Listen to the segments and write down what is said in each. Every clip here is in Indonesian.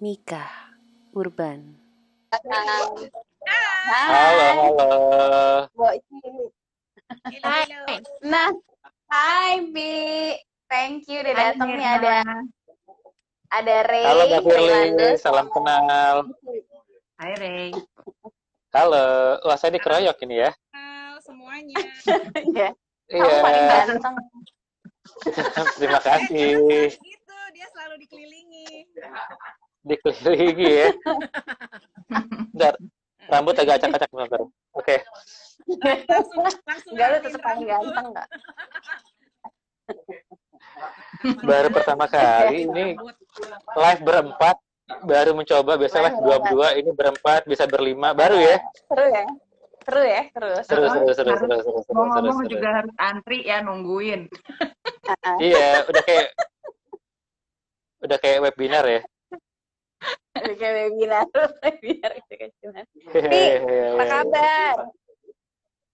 Mika Urban. Halo, halo. Hai. Nah, hai Bi. Thank you udah datang nih ada ada Ray. Halo Mbak Firly, salam kenal. Hai Ray. Halo, wah saya dikeroyok ini ya. Halo semuanya. Iya, Kamu paling Iya, ganteng. terima kasih. gitu, dia selalu dikelilingi. Dikelilingi ya. Bentar, rambut agak acak-acak bentar. Oke, Langsung, langsung Enggak lu tetap paling ganteng enggak? baru pertama kali ini live berempat. Baru mencoba, biasa live dua berdua, ini berempat, bisa berlima. Baru ya? Seru ya? Seru ya? Seru. Seru, seru. seru, seru, seru, seru, seru, seru, Ngomong-ngomong seru. juga harus antri ya nungguin. Iya, udah kayak udah kayak webinar ya. Kayak webinar. Webinar gitu kan cuman. Hehehe. Apa kabar?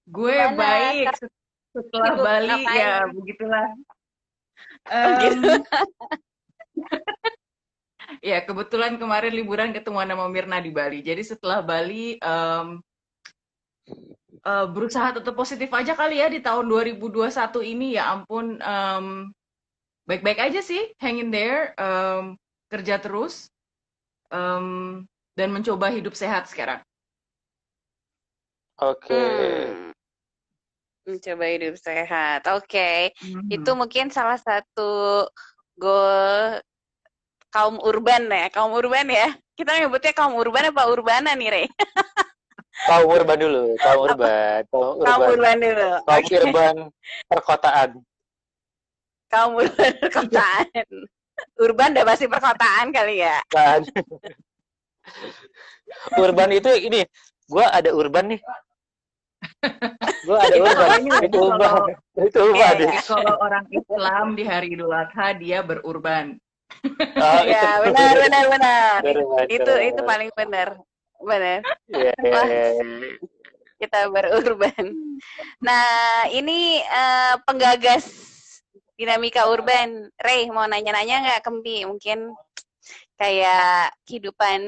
Gue Gimana? baik se- setelah Sibuk Bali ngapain? ya begitulah. gitu. Em, ya kebetulan kemarin liburan ketemuan sama Mirna di Bali. Jadi setelah Bali em, eh, berusaha tetap positif aja kali ya di tahun 2021 ini ya ampun em, baik-baik aja sih, hang in there, em, kerja terus em, dan mencoba hidup sehat sekarang. Oke. Hmm. Mencoba hidup sehat. Oke. Mhm. Itu mungkin salah satu goal kaum urban ya, kaum urban ya. Kita nyebutnya kaum urban apa urbana nih, Rey? Kaum urban dulu, kaum urban, kaum Kaum urban, dulu. kaum urban perkotaan. Kaum urban perkotaan. Urban udah pasti perkotaan kali ya. Kan? urban itu ini, gua ada urban nih. Gua ada urban, itu urban, itu urban. Iya, Jadi kalau orang Islam di hari Idul Adha dia berurban. Oh, Iya, benar, benar, benar. Itu itu paling benar. Benar. Iya, iya, Wah. iya. Kita berurban. Nah, ini eh, penggagas dinamika urban. Ray, mau nanya-nanya nggak Kempi? Mungkin kayak kehidupan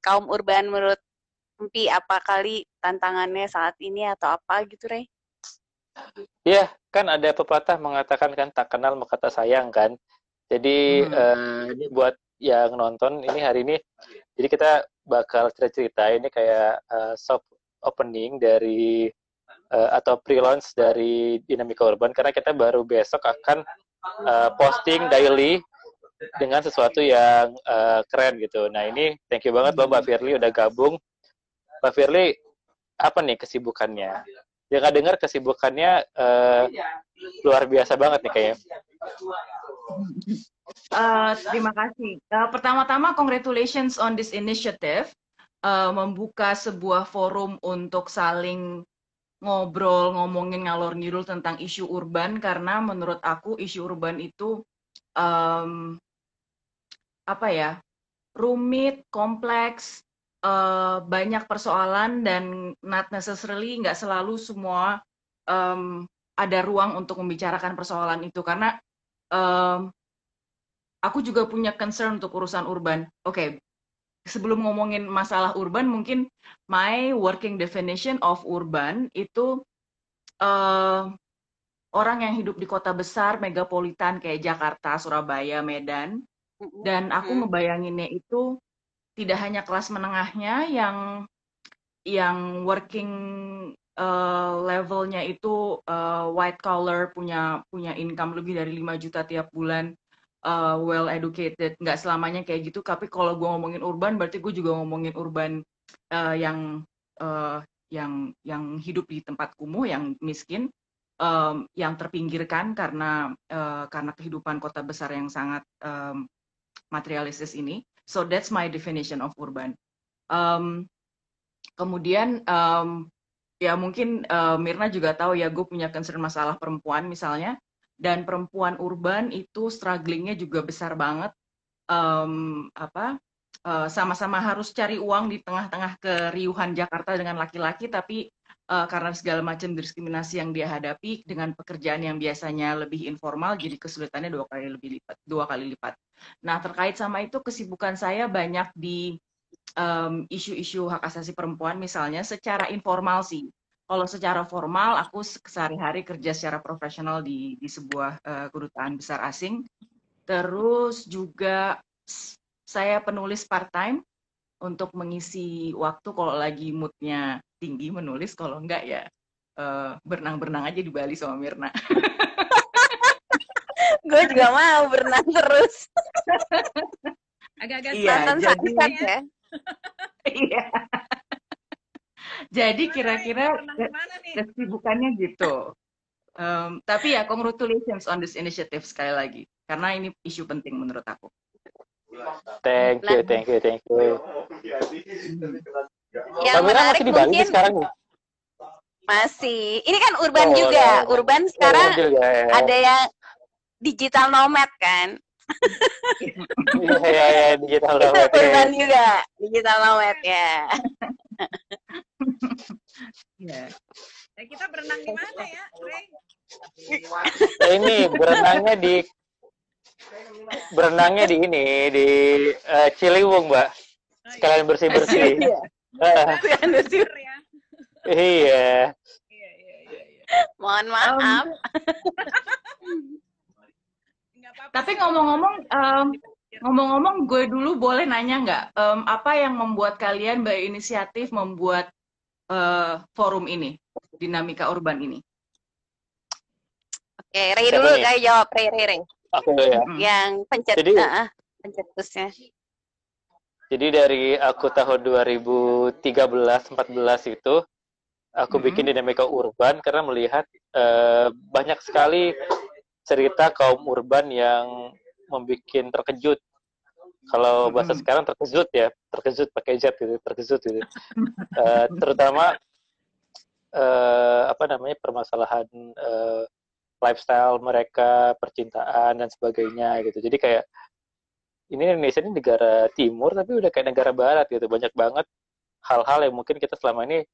kaum urban menurut Kempi apa kali tantangannya saat ini atau apa gitu, Ray? Iya, kan ada pepatah mengatakan kan tak kenal maka tak sayang kan. Jadi Hmm. eh, ini buat yang nonton ini hari ini, jadi kita bakal cerita-cerita ini kayak eh, soft opening dari eh, atau pre-launch dari Dinamika Urban karena kita baru besok akan eh, posting daily dengan sesuatu yang eh, keren gitu. Nah ini thank you banget loh Mbak Firly udah gabung. Mbak Firly apa nih kesibukannya? Nggak dengar kesibukannya eh, luar biasa banget nih kayaknya. Eh, terima kasih. Eh, Pertama-tama, congratulations on this initiative. eh, membuka sebuah forum untuk saling ngobrol, ngomongin ngalor ngidul tentang isu urban, karena menurut aku isu urban itu em, apa ya, rumit, kompleks, eh, banyak persoalan dan not necessarily nggak selalu semua em, ada ruang untuk membicarakan persoalan itu karena em, aku juga punya concern untuk urusan urban. Oke, sebelum ngomongin masalah urban, mungkin my working definition of urban itu eh, orang yang hidup di kota besar, megapolitan kayak Jakarta, Surabaya, Medan, dan aku ngebayanginnya itu tidak hanya kelas menengahnya yang yang working eh, levelnya itu eh, white collar punya punya income lebih dari 5 juta tiap bulan eh, well educated. Nggak selamanya kayak gitu tapi kalau gue ngomongin urban berarti gue juga ngomongin urban eh, yang eh, yang yang hidup di tempat kumuh yang miskin em, yang terpinggirkan karena eh, karena kehidupan kota besar yang sangat em, materialistis ini. So that's my definition of urban. Em, kemudian em, ya mungkin eh, Mirna juga tahu ya gue punya concern masalah perempuan misalnya dan perempuan urban itu strugglingnya juga besar banget Em, apa eh, sama-sama harus cari uang di tengah-tengah keriuhan Jakarta dengan laki-laki tapi uh, karena segala macam diskriminasi yang dia hadapi dengan pekerjaan yang biasanya lebih informal jadi kesulitannya dua kali lebih lipat dua kali lipat. Nah terkait sama itu kesibukan saya banyak di um, isu-isu hak asasi perempuan misalnya secara informal sih. Kalau secara formal aku sehari-hari kerja secara profesional di di sebuah uh, kedutaan besar asing. Terus juga saya penulis part time untuk mengisi waktu kalau lagi moodnya tinggi menulis kalau enggak ya uh, berenang-berenang aja di Bali sama Mirna. gue juga mau berenang terus. Agak-agak iya, jadi, ya. iya. Jadi kira-kira kesibukannya gitu. Um, tapi ya congratulations on this initiative sekali lagi karena ini isu penting menurut aku. Thank you, thank you, thank you. Yang Kamera menarik masih di Bali mungkin sekarang nih? masih. Ini kan urban Oh, juga. ya. Urban Oh, sekarang juga, ya. ada yang digital nomad kan. Iya, iya, iya, digital nomad. ya. urban juga, digital nomad ya. Ya. Ya, kita berenang di mana ya, Ray? Nah, ini berenangnya di berenangnya di ini di eh, Ciliwung, Mbak. Sekalian bersih-bersih. Ah, Bener ya. iya. Iya, iya, iya. iya. Mohon maaf. Nggak apa-apa Tapi ngomong-ngomong, um, ngomong-ngomong, gue dulu boleh nanya nggak, um, apa yang membuat kalian berinisiatif membuat uh, forum ini, dinamika urban ini? Oke, Ray Siapa dulu kayak jawab Ray Ray Ray. Aku ya. Hmm. Yang pencet Jadi- nah, pencetusnya. Jadi dari aku tahun 2013-14 itu aku Mhm. bikin dinamika urban karena melihat eh, banyak sekali cerita kaum urban yang membuat terkejut. Kalau bahasa sekarang terkejut ya, terkejut pakai Z gitu, terkejut gitu. Eh, terutama eh, apa namanya permasalahan eh, lifestyle mereka, percintaan dan sebagainya gitu. Jadi kayak ini Indonesia ini negara timur tapi udah kayak negara barat gitu. Banyak banget hal-hal yang mungkin kita selama ini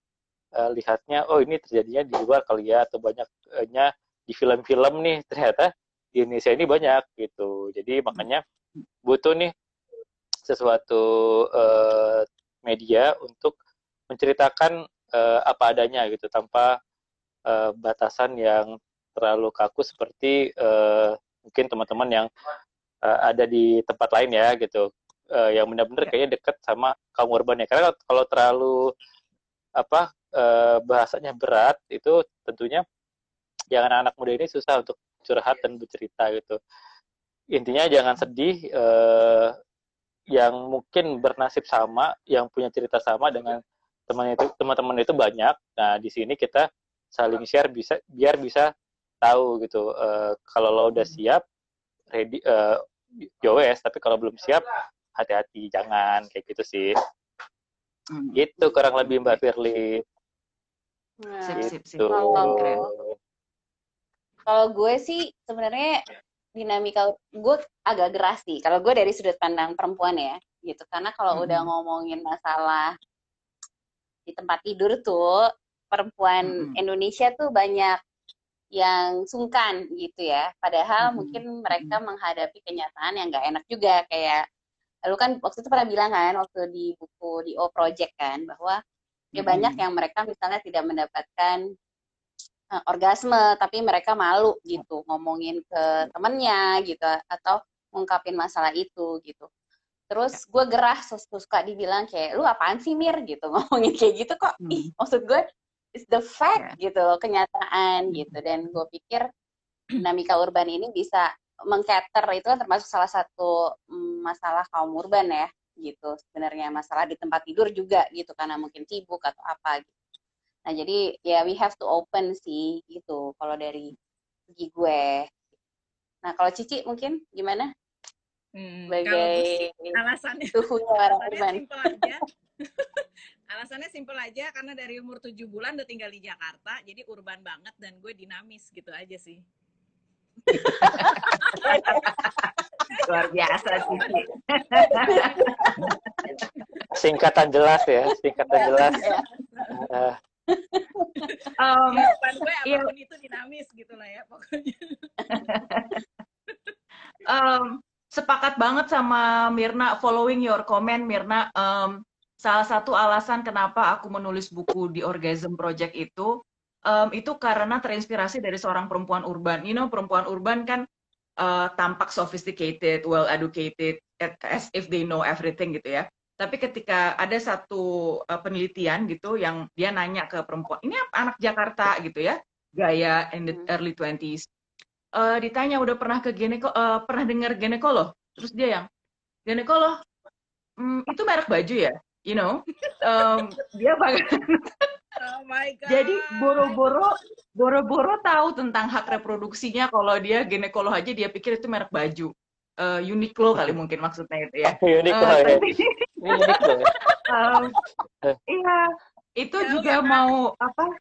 eh, lihatnya oh ini terjadinya di luar kali ya atau banyaknya di film-film nih ternyata di Indonesia ini banyak gitu. Jadi makanya butuh nih sesuatu eh, media untuk menceritakan eh, apa adanya gitu tanpa eh, batasan yang terlalu kaku seperti eh, mungkin teman-teman yang eh, ada di tempat lain ya gitu Eh, yang benar-benar Ya. kayaknya dekat sama kaum urban ya karena kalau terlalu apa eh, bahasanya berat itu tentunya yang anak-anak muda ini susah untuk curhat dan bercerita gitu. Intinya jangan sedih eh, yang mungkin bernasib sama yang punya cerita sama dengan teman itu teman-teman itu banyak. Nah di sini kita saling share bisa biar bisa tahu gitu eh, kalau lo udah siap ready eh, yowes tapi kalau belum siap hati-hati jangan kayak gitu sih. Hmm. gitu kurang lebih mbak Firly. Nah, Sip, sip, sip. gitu. Kalau- Keren. Kalau gue sih sebenarnya dinamika gue agak geras sih. Kalau gue dari sudut pandang perempuan ya, gitu. Karena kalau Mhm. udah ngomongin masalah di tempat tidur tuh, perempuan Mhm. Indonesia tuh banyak yang sungkan gitu ya. Padahal Mhm. mungkin mereka menghadapi kenyataan yang nggak enak juga. Kayak lu kan waktu itu pernah bilang kan waktu di buku di O Project kan bahwa ya Mhm. banyak yang mereka misalnya tidak mendapatkan orgasme tapi mereka malu gitu ngomongin ke temennya gitu atau ngungkapin masalah itu gitu. Terus gue gerah suka dibilang kayak lu apaan sih mir? gitu ngomongin kayak gitu kok. Hmm. ih maksud gue it's the fact gitu loh, kenyataan gitu. Dan gue pikir dinamika urban ini bisa mengcater itu kan termasuk salah satu mm, masalah kaum urban ya gitu. Sebenarnya masalah di tempat tidur juga gitu karena mungkin sibuk atau apa gitu. Nah jadi ya we have to open sih gitu kalau dari segi gue. Nah kalau Cici mungkin gimana Hmm, sebagai alasannya suhunya orang alasannya urban? simpel aja. alasannya simpel aja karena dari umur tujuh bulan udah tinggal di Jakarta, jadi urban banget dan gue dinamis gitu aja sih. Luar biasa sih. singkatan jelas ya singkatan jelas Ya. Um, Kehidupan gue Iya. apa pun itu dinamis gitu lah ya pokoknya. um, sepakat banget sama Mirna following your comment Mirna um, salah satu alasan kenapa aku menulis buku di Orgasm Project itu um, itu karena terinspirasi dari seorang perempuan urban you know perempuan urban kan uh, tampak sophisticated well educated as if they know everything gitu ya tapi ketika ada satu uh, penelitian gitu yang dia nanya ke perempuan ini apa anak Jakarta gitu ya gaya in the Hmm. early 20s eh, ditanya udah pernah ke gineko eh, pernah dengar ginekolog terus dia yang ginekolog "Hmm, itu merek baju ya you know Em, dia pakai Oh my god. jadi boro-boro boro-boro tahu tentang hak reproduksinya kalau dia ginekolog aja dia pikir itu merek baju Eh, Uniqlo kali mungkin maksudnya itu ya unik Eh, loh ya loh ya. Um, iya, itu juga ya, Kak? mau apa?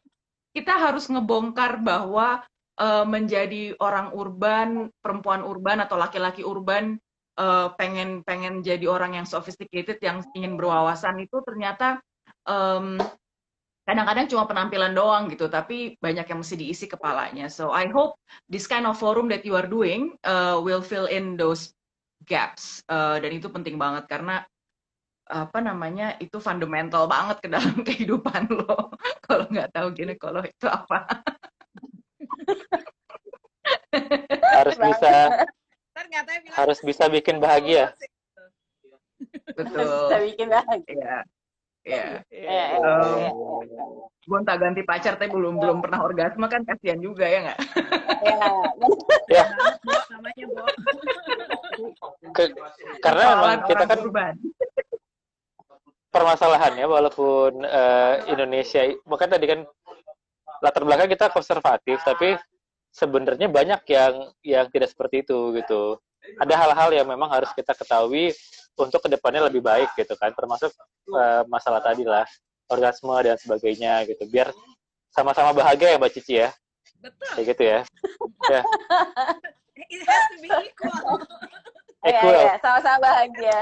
Kita harus ngebongkar bahwa uh, menjadi orang urban, perempuan urban atau laki-laki urban uh, pengen pengen jadi orang yang sophisticated, yang ingin berwawasan itu ternyata um, kadang-kadang cuma penampilan doang gitu, tapi banyak yang mesti diisi kepalanya. So I hope this kind of forum that you are doing uh, will fill in those gaps, Uh, dan itu penting banget karena apa namanya itu fundamental banget ke dalam kehidupan lo. Kalau nggak tahu ginekolog itu apa. Harus bisa harus bisa bikin bahagia. betul. Bisa bikin bahagia. Ya ya Iya, iya, Um, iya. gonta ganti pacar tapi belum belum pernah orgasme kan kasihan juga ya nggak? Iya. namanya Bo. Ke- karena memang kita kan urban permasalahannya walaupun eh, Indonesia bahkan tadi kan latar belakang kita konservatif tapi sebenarnya banyak yang yang tidak seperti itu gitu. Ada hal-hal yang memang harus kita ketahui untuk ke depannya lebih baik gitu kan termasuk eh, masalah tadi lah orgasme dan sebagainya gitu biar sama-sama bahagia ya mbak Cici ya Betul. kayak gitu ya It has to be equal. Iya, equal iya, sama-sama bahagia.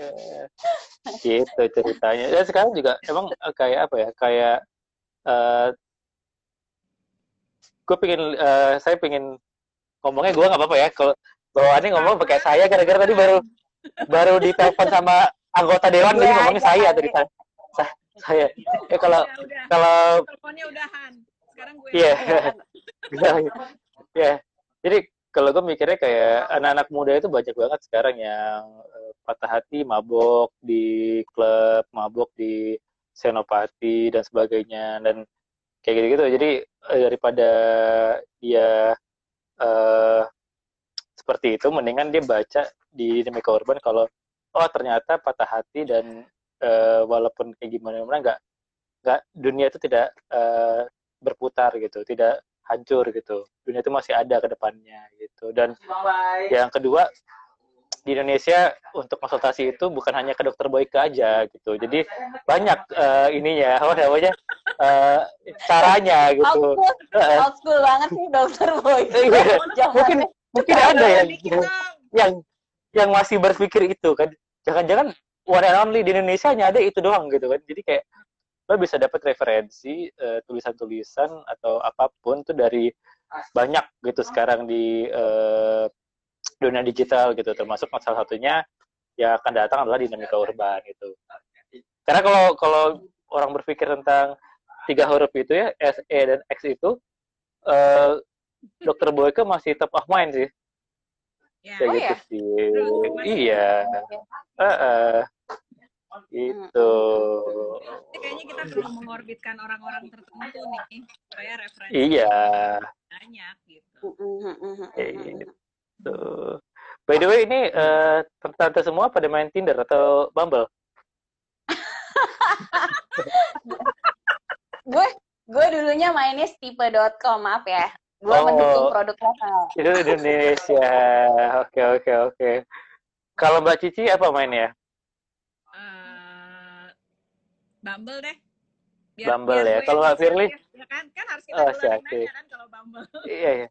Eh, gitu ceritanya dan sekarang juga emang eh, kayak apa ya kayak eh gue pengen eh, saya pengen ngomongnya gue nggak apa-apa ya kalau bawaannya ngomong pakai saya gara-gara tadi baru baru ditelepon sama anggota dewan jadi Iya, ngomongnya saya tadi saya Sa- saya. Ya kalau Ya udah, kalau teleponnya udahan. Sekarang gue. Iya. ya jadi kalau gue mikirnya kayak anak-anak muda itu banyak banget sekarang yang eh, patah hati mabok di klub mabok di senopati dan sebagainya. Dan kayak gitu-gitu. Jadi eh, daripada dia eh, seperti itu mendingan dia baca di dinamika urban kalau oh ternyata patah hati dan eh, walaupun kayak gimana gimana nggak nggak dunia itu tidak eh, berputar gitu, tidak hancur gitu. Dunia itu masih ada ke depannya gitu. Dan yang kedua di Indonesia untuk konsultasi itu bukan hanya ke dokter Boyke aja gitu. Jadi banyak eh, ininya, apa namanya eh, caranya gitu. school, Eh, old school banget sih dokter boy. Iya. Mungkin ada yang dong. yang yang masih berpikir itu kan. Jangan-jangan one and only di Indonesia hanya ada itu doang gitu kan. Jadi kayak lo bisa dapat referensi eh, tulisan-tulisan atau apa pun tuh dari banyak gitu sekarang di eh, dunia digital gitu termasuk salah satunya yang akan datang adalah dinamika urban gitu karena kalau kalau orang berpikir tentang tiga huruf itu ya S E dan X itu eh, dokter Boyke masih top of mind sih Ya. kayak Oh, gitu ya? sih Terus, iya Heeh. gitu Jadi kayaknya kita perlu mengorbitkan orang-orang tertentu nih supaya referensi iya banyak gitu. Gitu. By the way, ini eh, tante semua pada main Tinder atau Bumble? gue gue dulunya mainnya stipe.com maaf ya. Gue Oh. mendukung produk lokal. Itu Indonesia. Oke, oke, oke. Kalau Mbak Cici apa mainnya? Eh, Bumble deh. Bumble ya. gue Kalau Mbak Firly? Ya kan, kan harus kita Oh, yang siap. nanya kan kalau Bumble. Iya, iya.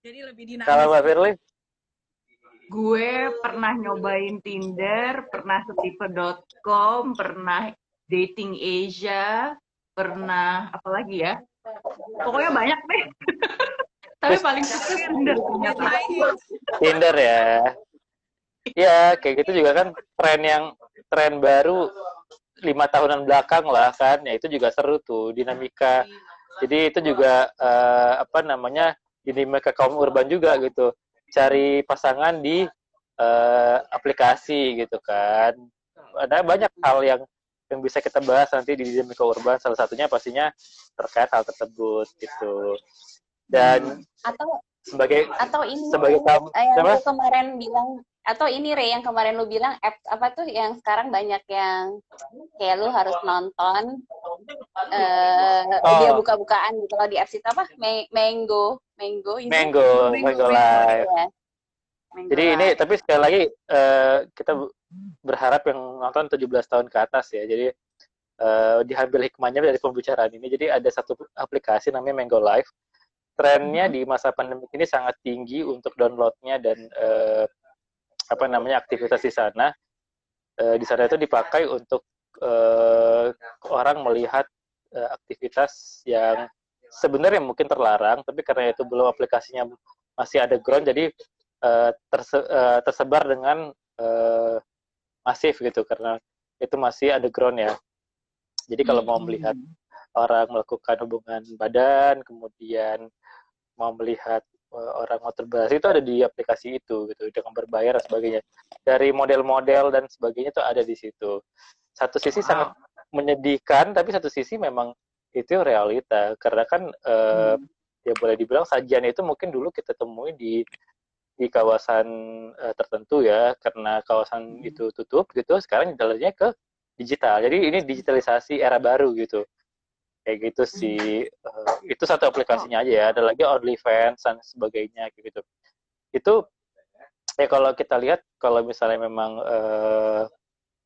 Jadi lebih dinamis. Kalau Mbak Firly? gue pernah nyobain Tinder pernah setipe.com pernah dating Asia pernah apa lagi ya? Pokoknya banyak deh. Tapi paling sukses Tinder ternyata. Tinder ya. Ya, kayak gitu juga kan tren yang tren baru lima tahunan belakang lah kan. Ya itu juga seru tuh dinamika. Jadi itu juga eh, apa namanya dinamika kaum urban juga gitu. Cari pasangan di eh, aplikasi gitu kan. Ada banyak hal yang yang bisa kita bahas nanti di dinamika urban. Salah satunya pastinya terkait hal tersebut gitu. Dan Atau sebagai atau ini sebagai kamu eh, yang siapa? lu kemarin bilang atau ini Re yang kemarin lu bilang apps apa tuh yang sekarang banyak yang kayak lu harus nonton eh Oh. dia buka-bukaan gitu kalau di apps itu apa Ma- Mango Mango itu Mango, Mango Live. ya. Mango Jadi ini tapi sekali lagi eh, kita berharap yang nonton 17 tahun ke atas ya. Jadi eh, diambil hikmahnya dari pembicaraan ini. Jadi ada satu aplikasi namanya Mango Live. Trennya di masa pandemi ini sangat tinggi untuk downloadnya dan eh, apa namanya aktivitas di sana. Eh, di sana itu dipakai untuk eh, orang melihat eh, aktivitas yang sebenarnya mungkin terlarang, tapi karena itu belum aplikasinya masih ada ground, jadi eh, terse- eh, tersebar dengan eh, masif gitu karena itu masih ada ground ya. Jadi kalau mau melihat orang melakukan hubungan badan, kemudian mau melihat eh, orang masturbasi itu ada di aplikasi itu gitu. Dengan berbayar dan sebagainya. Dari model-model dan sebagainya itu ada di situ. Satu sisi Wow. sangat menyedihkan, tapi satu sisi memang itu realita. Karena kan eh, ya boleh dibilang sajian itu mungkin dulu kita temui di di kawasan eh, tertentu ya. Karena kawasan itu tutup gitu. Sekarang jalannya ke digital. Jadi ini digitalisasi era baru gitu kayak gitu sih. Eh, itu satu aplikasinya aja ya. Ada lagi OnlyFans dan sebagainya kayak gitu. Itu ya kalau kita lihat kalau misalnya memang eh,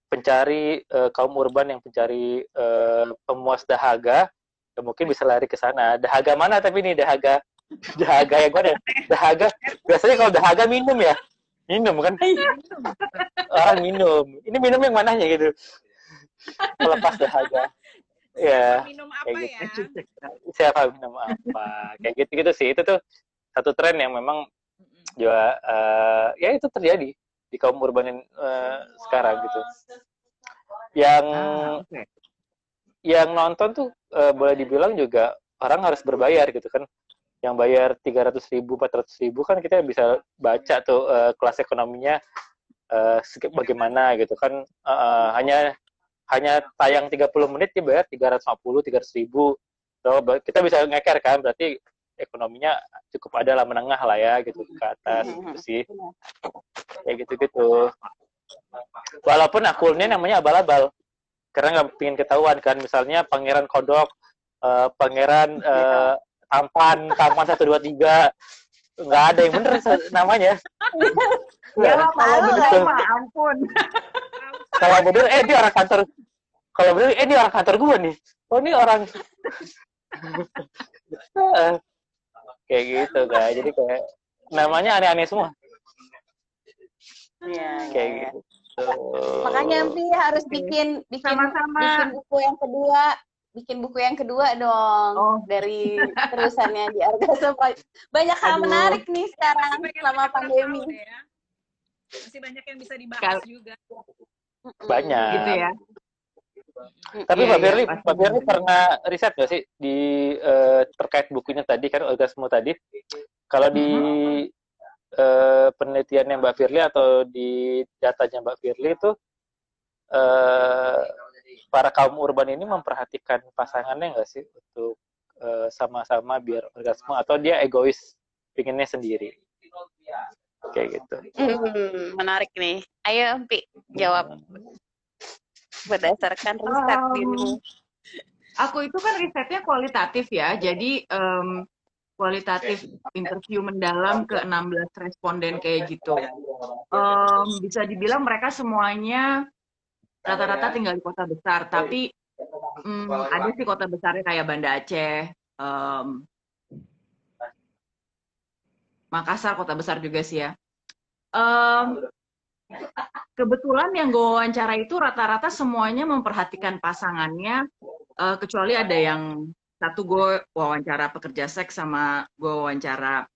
pencari eh, kaum urban yang pencari eh, pemuas dahaga ya mungkin bisa lari ke sana. Dahaga mana tapi ini? Dahaga dahaga yang mana? Dahaga biasanya kalau dahaga minum ya? Minum kan? Orang minum. Ini minum yang mananya gitu. Melepas dahaga ya minum apa kayak ya? gitu. siapa minum apa? Kayak gitu gitu sih. Itu tuh satu tren yang memang juga eh, ya itu terjadi di kaum urban eh, sekarang gitu. Yang Ah, yang nonton tuh eh, boleh dibilang juga orang harus berbayar gitu kan. Yang bayar 300 ribu 400 ribu kan kita bisa baca tuh eh, kelas ekonominya segi- bagaimana gitu kan. Eh, eh, hanya hanya tayang 30 menit dia bayar 350 300 ribu. So, kita bisa ngeker kan berarti ekonominya cukup ada lah menengah lah ya gitu ke atas gitu sih. kayak gitu gitu walaupun akunnya namanya abal-abal. Karena nggak pingin ketahuan kan misalnya pangeran kodok eh, pangeran eh, tampan tampan satu dua tiga. Nggak ada yang bener namanya. Ya lah, kalau Malu begitu lah. mah ampun. Kalau bener eh dia orang kantor kalau bener eh dia orang kantor gue nih oh ini orang Eh, kayak gitu kan jadi kayak namanya aneh-aneh semua Iya, kayak iya. gitu Makanya Mpi harus bikin bikin Sama-sama. bikin buku yang kedua, bikin buku yang kedua dong Oh. dari terusannya di Argasa. Banyak hal Aduh. menarik nih sekarang selama pandemi. ya. Masih banyak yang bisa dibahas Kal- juga. Banyak Gitu ya. Tapi Iya, Mbak iya, Firly, pasti Mbak Firly pernah riset nggak sih di eh, terkait bukunya tadi kan orgasme tadi? Kalau di eh, penelitiannya Mbak Firly atau di datanya Mbak Firly itu eh, para kaum urban ini memperhatikan pasangannya nggak sih untuk sama-sama biar orgasme atau dia egois pinginnya sendiri? Kayak gitu. Hmm, menarik nih. Ayo Mpi jawab berdasarkan riset Um, dirimu. Aku itu kan risetnya kualitatif ya, jadi em, kualitatif interview mendalam ke 16 responden kayak gitu. Em, bisa dibilang mereka semuanya rata-rata tinggal di kota besar, tapi mm, ada sih kota besarnya kayak Banda Aceh, em, Makassar kota besar juga sih ya. Em, kebetulan yang gue wawancara itu rata-rata semuanya memperhatikan pasangannya Uh, kecuali ada yang satu gue wawancara pekerja seks sama gue wawancara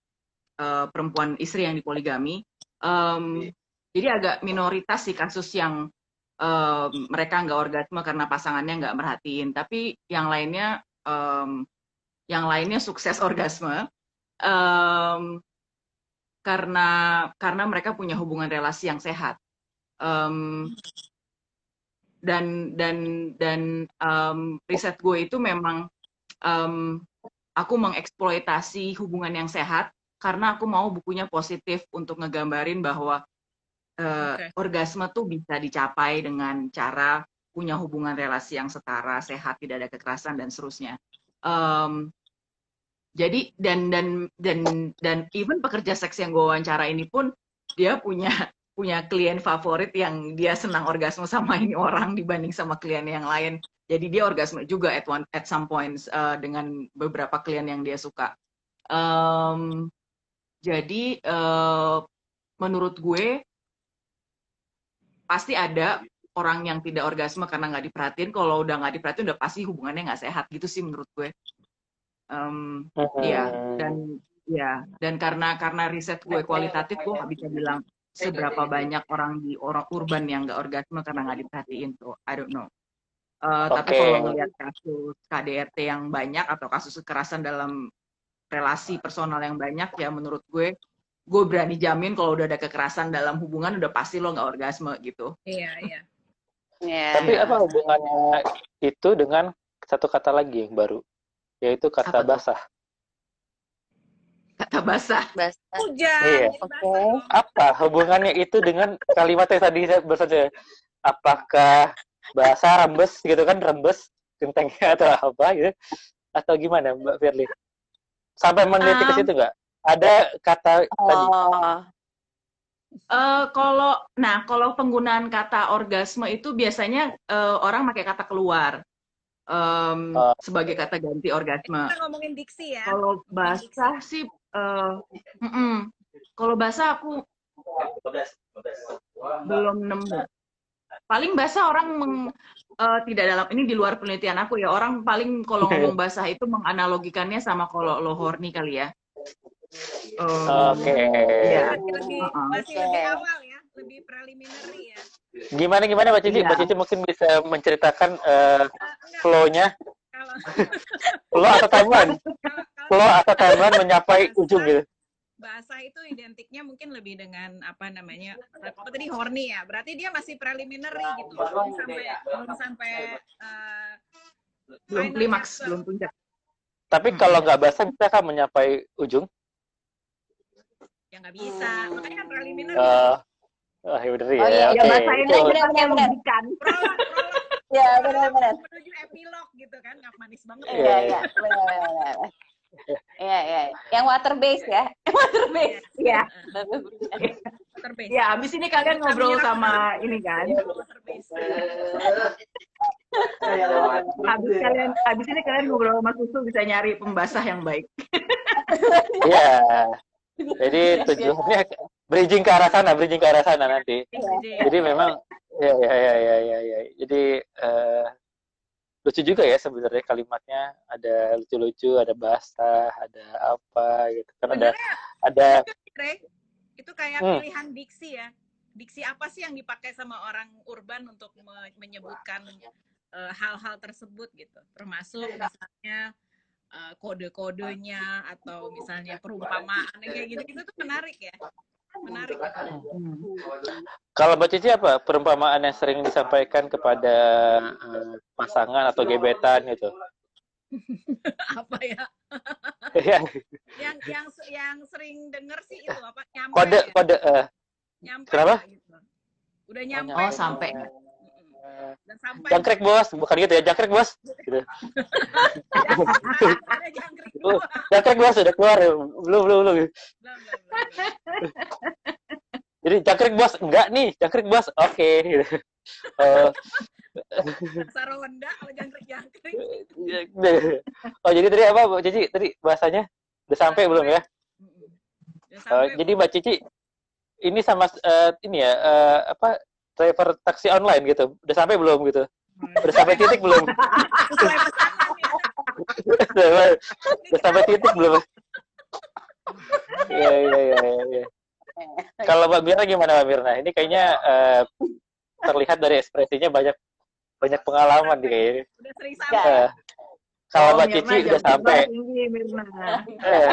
uh, perempuan istri yang dipoligami. Um, jadi agak minoritas sih kasus yang um, mereka nggak orgasme karena pasangannya nggak merhatiin. Tapi yang lainnya um, yang lainnya sukses orgasme um, karena karena mereka punya hubungan relasi yang sehat. Um, dan dan dan um, riset gue itu memang um, aku mengeksploitasi hubungan yang sehat karena aku mau bukunya positif untuk ngegambarin bahwa uh, okay. orgasme tuh bisa dicapai dengan cara punya hubungan relasi yang setara, sehat, tidak ada kekerasan dan seterusnya. Um, jadi dan dan dan dan even pekerja seks yang gue wawancara ini pun dia punya punya klien favorit yang dia senang orgasme sama ini orang dibanding sama klien yang lain. Jadi dia orgasme juga at one at some points uh, dengan beberapa klien yang dia suka. Um, jadi uh, menurut gue pasti ada orang yang tidak orgasme karena nggak diperhatiin. Kalau udah nggak diperhatiin udah pasti hubungannya nggak sehat gitu sih menurut gue. Um, ya dan ya dan karena karena riset gue kualitatif gue nggak bisa bilang seberapa banyak orang di orang urban yang nggak orgasme karena nggak diperhatiin tuh I don't know. Uh, okay. tapi kalau melihat kasus KDRT yang banyak atau kasus kekerasan dalam relasi personal yang banyak ya menurut gue gue berani jamin kalau udah ada kekerasan dalam hubungan udah pasti lo nggak orgasme gitu. Iya iya. Yeah. tapi apa hubungannya itu dengan satu kata lagi yang baru yaitu kata basah kata basah. Basah. Hujan. Iya. Oke. Okay. Apa hubungannya itu dengan kalimat yang tadi saya baru Apakah bahasa rembes gitu kan rembes gentengnya atau apa gitu atau gimana Mbak Firly? Sampai meneliti um, ke situ nggak? Ada kata oh. tadi. Uh, kalau nah kalau penggunaan kata orgasme itu biasanya uh, orang pakai kata keluar um, uh, sebagai kata ganti orgasme. Kita ngomongin diksi ya. Kalau basah sih uh, mm -mm. kalau bahasa aku belum nemu. Paling bahasa orang meng, uh, tidak dalam ini di luar penelitian aku ya. Orang paling kalau ngomong bahasa itu menganalogikannya sama kalau lo horny kali ya. Oke. Okay. Ya. Lebih, uh -uh. Masih lebih awal ya, lebih preliminary ya. Gimana gimana Mbak Cici? Iya. Mbak Cici mungkin bisa menceritakan uh, flow-nya. flow atau timeline? flow atau timeline menyapai ujung gitu? bahasa itu identiknya mungkin lebih dengan apa namanya apa tadi horny ya berarti dia masih preliminary gitu belum sampai belum sampai uh, belum klimaks belum puncak tapi hmm. kalau nggak bahasa bisa kan menyapai ujung ya nggak bisa makanya kan preliminary uh, Oh, ya ya. Oh, iya, okay. bahasa ini benar-benar. Ya, benar-benar. Menuju epilog gitu kan, nggak manis banget. Iya, iya, benar-benar. Iya, iya. Yang water base ya. Water base. Iya. Water base. Ya, abis ini kalian ngobrol sama ini kan. Habis kalian habis ini kalian ngobrol sama susu bisa nyari pembasah yang baik. Iya. Jadi tujuannya bridging ke arah sana, bridging ke arah sana nanti. Iya. Jadi memang ya ya ya ya ya. ya. Jadi uh, lucu juga ya sebenarnya kalimatnya ada lucu-lucu, ada bahasa, ada apa gitu. Kan ada ada itu kayak hmm. pilihan diksi ya. Diksi apa sih yang dipakai sama orang urban untuk menyebutkan uh, hal-hal tersebut gitu. Termasuk misalnya uh, kode-kodenya atau misalnya perumpamaan kayak gitu-gitu tuh menarik ya menarik. Kalau Mbak Cici apa perumpamaan yang sering disampaikan kepada uh, pasangan atau gebetan gitu? Apa ya? Iya. yang yang yang sering denger sih itu apa? Nyampe kode ya? kode uh, nyampe kenapa? gitu. udah nyampe. Oh sampai dan sampai. Jangkrik bos. Bukan gitu ya. Jangkrik bos. Gitu. Jangkrik bos. Sudah keluar. Belum belum belum. Jadi jangkrik bos. Enggak nih. Jangkrik bos. Oke. Okay. gitu. uh, Saronda kalau jangkrik-jangkrik. oh jadi tadi apa Mbak Cici tadi bahasanya udah sampai belum ya? Uh, jadi Mbak Cici ini sama uh, ini ya uh, apa driver taksi online gitu. Udah sampai belum gitu? Udah sampai titik belum? Ya. Udah sampai titik belum? Iya, iya, iya, iya. Kalau Mbak Mirna gimana Mbak Mirna? Ini kayaknya eh, terlihat dari ekspresinya banyak banyak pengalaman nih kayaknya. Udah sering sampai. Eh, kalau Oh, Mbak Cici udah sampai. tinggi. Eh,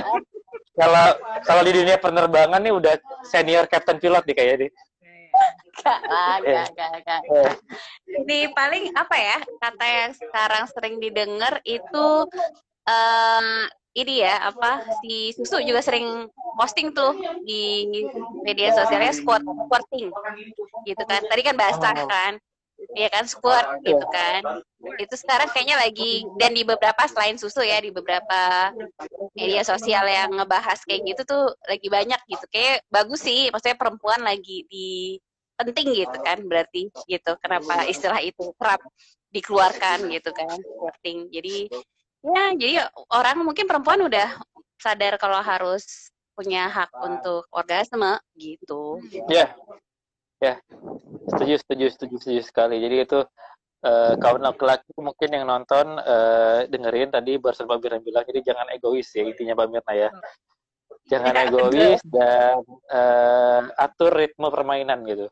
kalau kalau di dunia penerbangan nih udah senior captain pilot nih kayaknya nih. Enggak, lah, Eh. enggak, enggak, enggak. Eh, Ini paling apa ya kata yang sekarang sering didengar itu eh ini ya apa si susu juga sering posting tuh di media sosialnya squat squatting gitu kan. Tadi kan basah kan Iya kan squat gitu kan. Itu sekarang kayaknya lagi dan di beberapa selain susu ya di beberapa media sosial yang ngebahas kayak gitu tuh lagi banyak gitu. Kayak bagus sih maksudnya perempuan lagi di penting gitu kan berarti gitu kenapa istilah itu kerap dikeluarkan gitu kan squatting jadi ya jadi orang mungkin perempuan udah sadar kalau harus punya hak untuk orgasme gitu. Ya, ya, setuju, setuju, setuju, setuju sekali. Jadi itu eh, kawan laki-laki mungkin yang nonton eh, dengerin tadi barusan Mbak Mirna bilang, jadi jangan egois ya intinya Mbak Mirna ya. Jangan Ya, egois dan eh, atur ritme permainan gitu.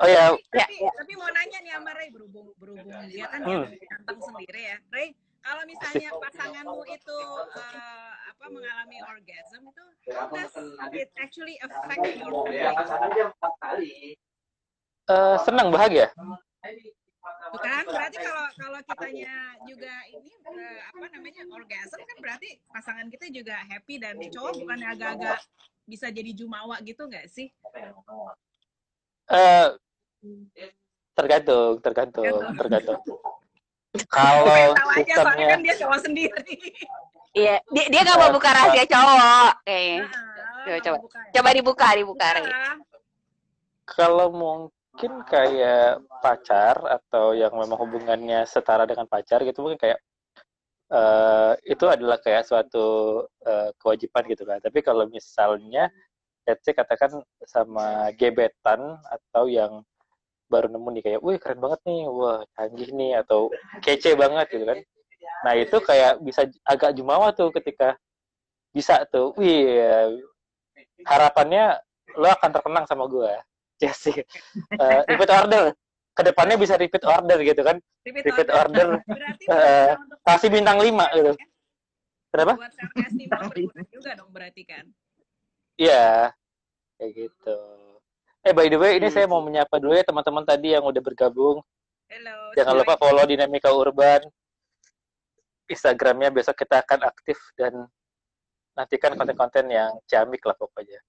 Oh ya, Tapi, tapi mau nanya nih sama Ray berhubung berhubung dia kan Hmm. ganteng sendiri ya. Ray, kalau misalnya pasanganmu itu eh, apa mengalami orgasm itu does it actually affect your feelings? eh, senang bahagia. Tuh kan berarti kalau kalau kitanya juga ini eh, apa namanya orgasm kan berarti pasangan kita juga happy dan cowok bukan agak-agak bisa jadi jumawa gitu nggak sih? Eh, tergantung, tergantung, tergantung. Kalau Pengen tahu aja soalnya sistemnya kan dia cowok sendiri. iya dia dia nggak mau buka rahasia cowok kayaknya Nah, Coba, coba. buka ya. coba dibuka dibuka. Nah, kalau mungkin kayak pacar atau yang memang hubungannya setara dengan pacar gitu mungkin kayak eh, itu adalah kayak suatu eh, kewajiban gitu kan. Tapi kalau misalnya let's say katakan sama gebetan atau yang baru nemu nih kayak, wih keren banget nih, wah canggih nih atau kece banget gitu kan. Nah itu kayak bisa agak jumawa tuh ketika bisa tuh, wih harapannya lo akan terkenang sama gue. Ya sih. Eh, repeat order. Ke depannya bisa repeat order gitu kan. repeat Repeat order. order. Untuk Kasih bintang 5 gitu. Kenapa? buat juga dong berarti kan. Iya. Kayak gitu. Eh by the way, ini saya mau menyapa dulu ya teman-teman tadi yang udah bergabung. Hello. Jangan lupa follow Dinamika Urban. Instagramnya besok kita akan aktif dan nantikan konten-konten yang ciamik lah pokoknya.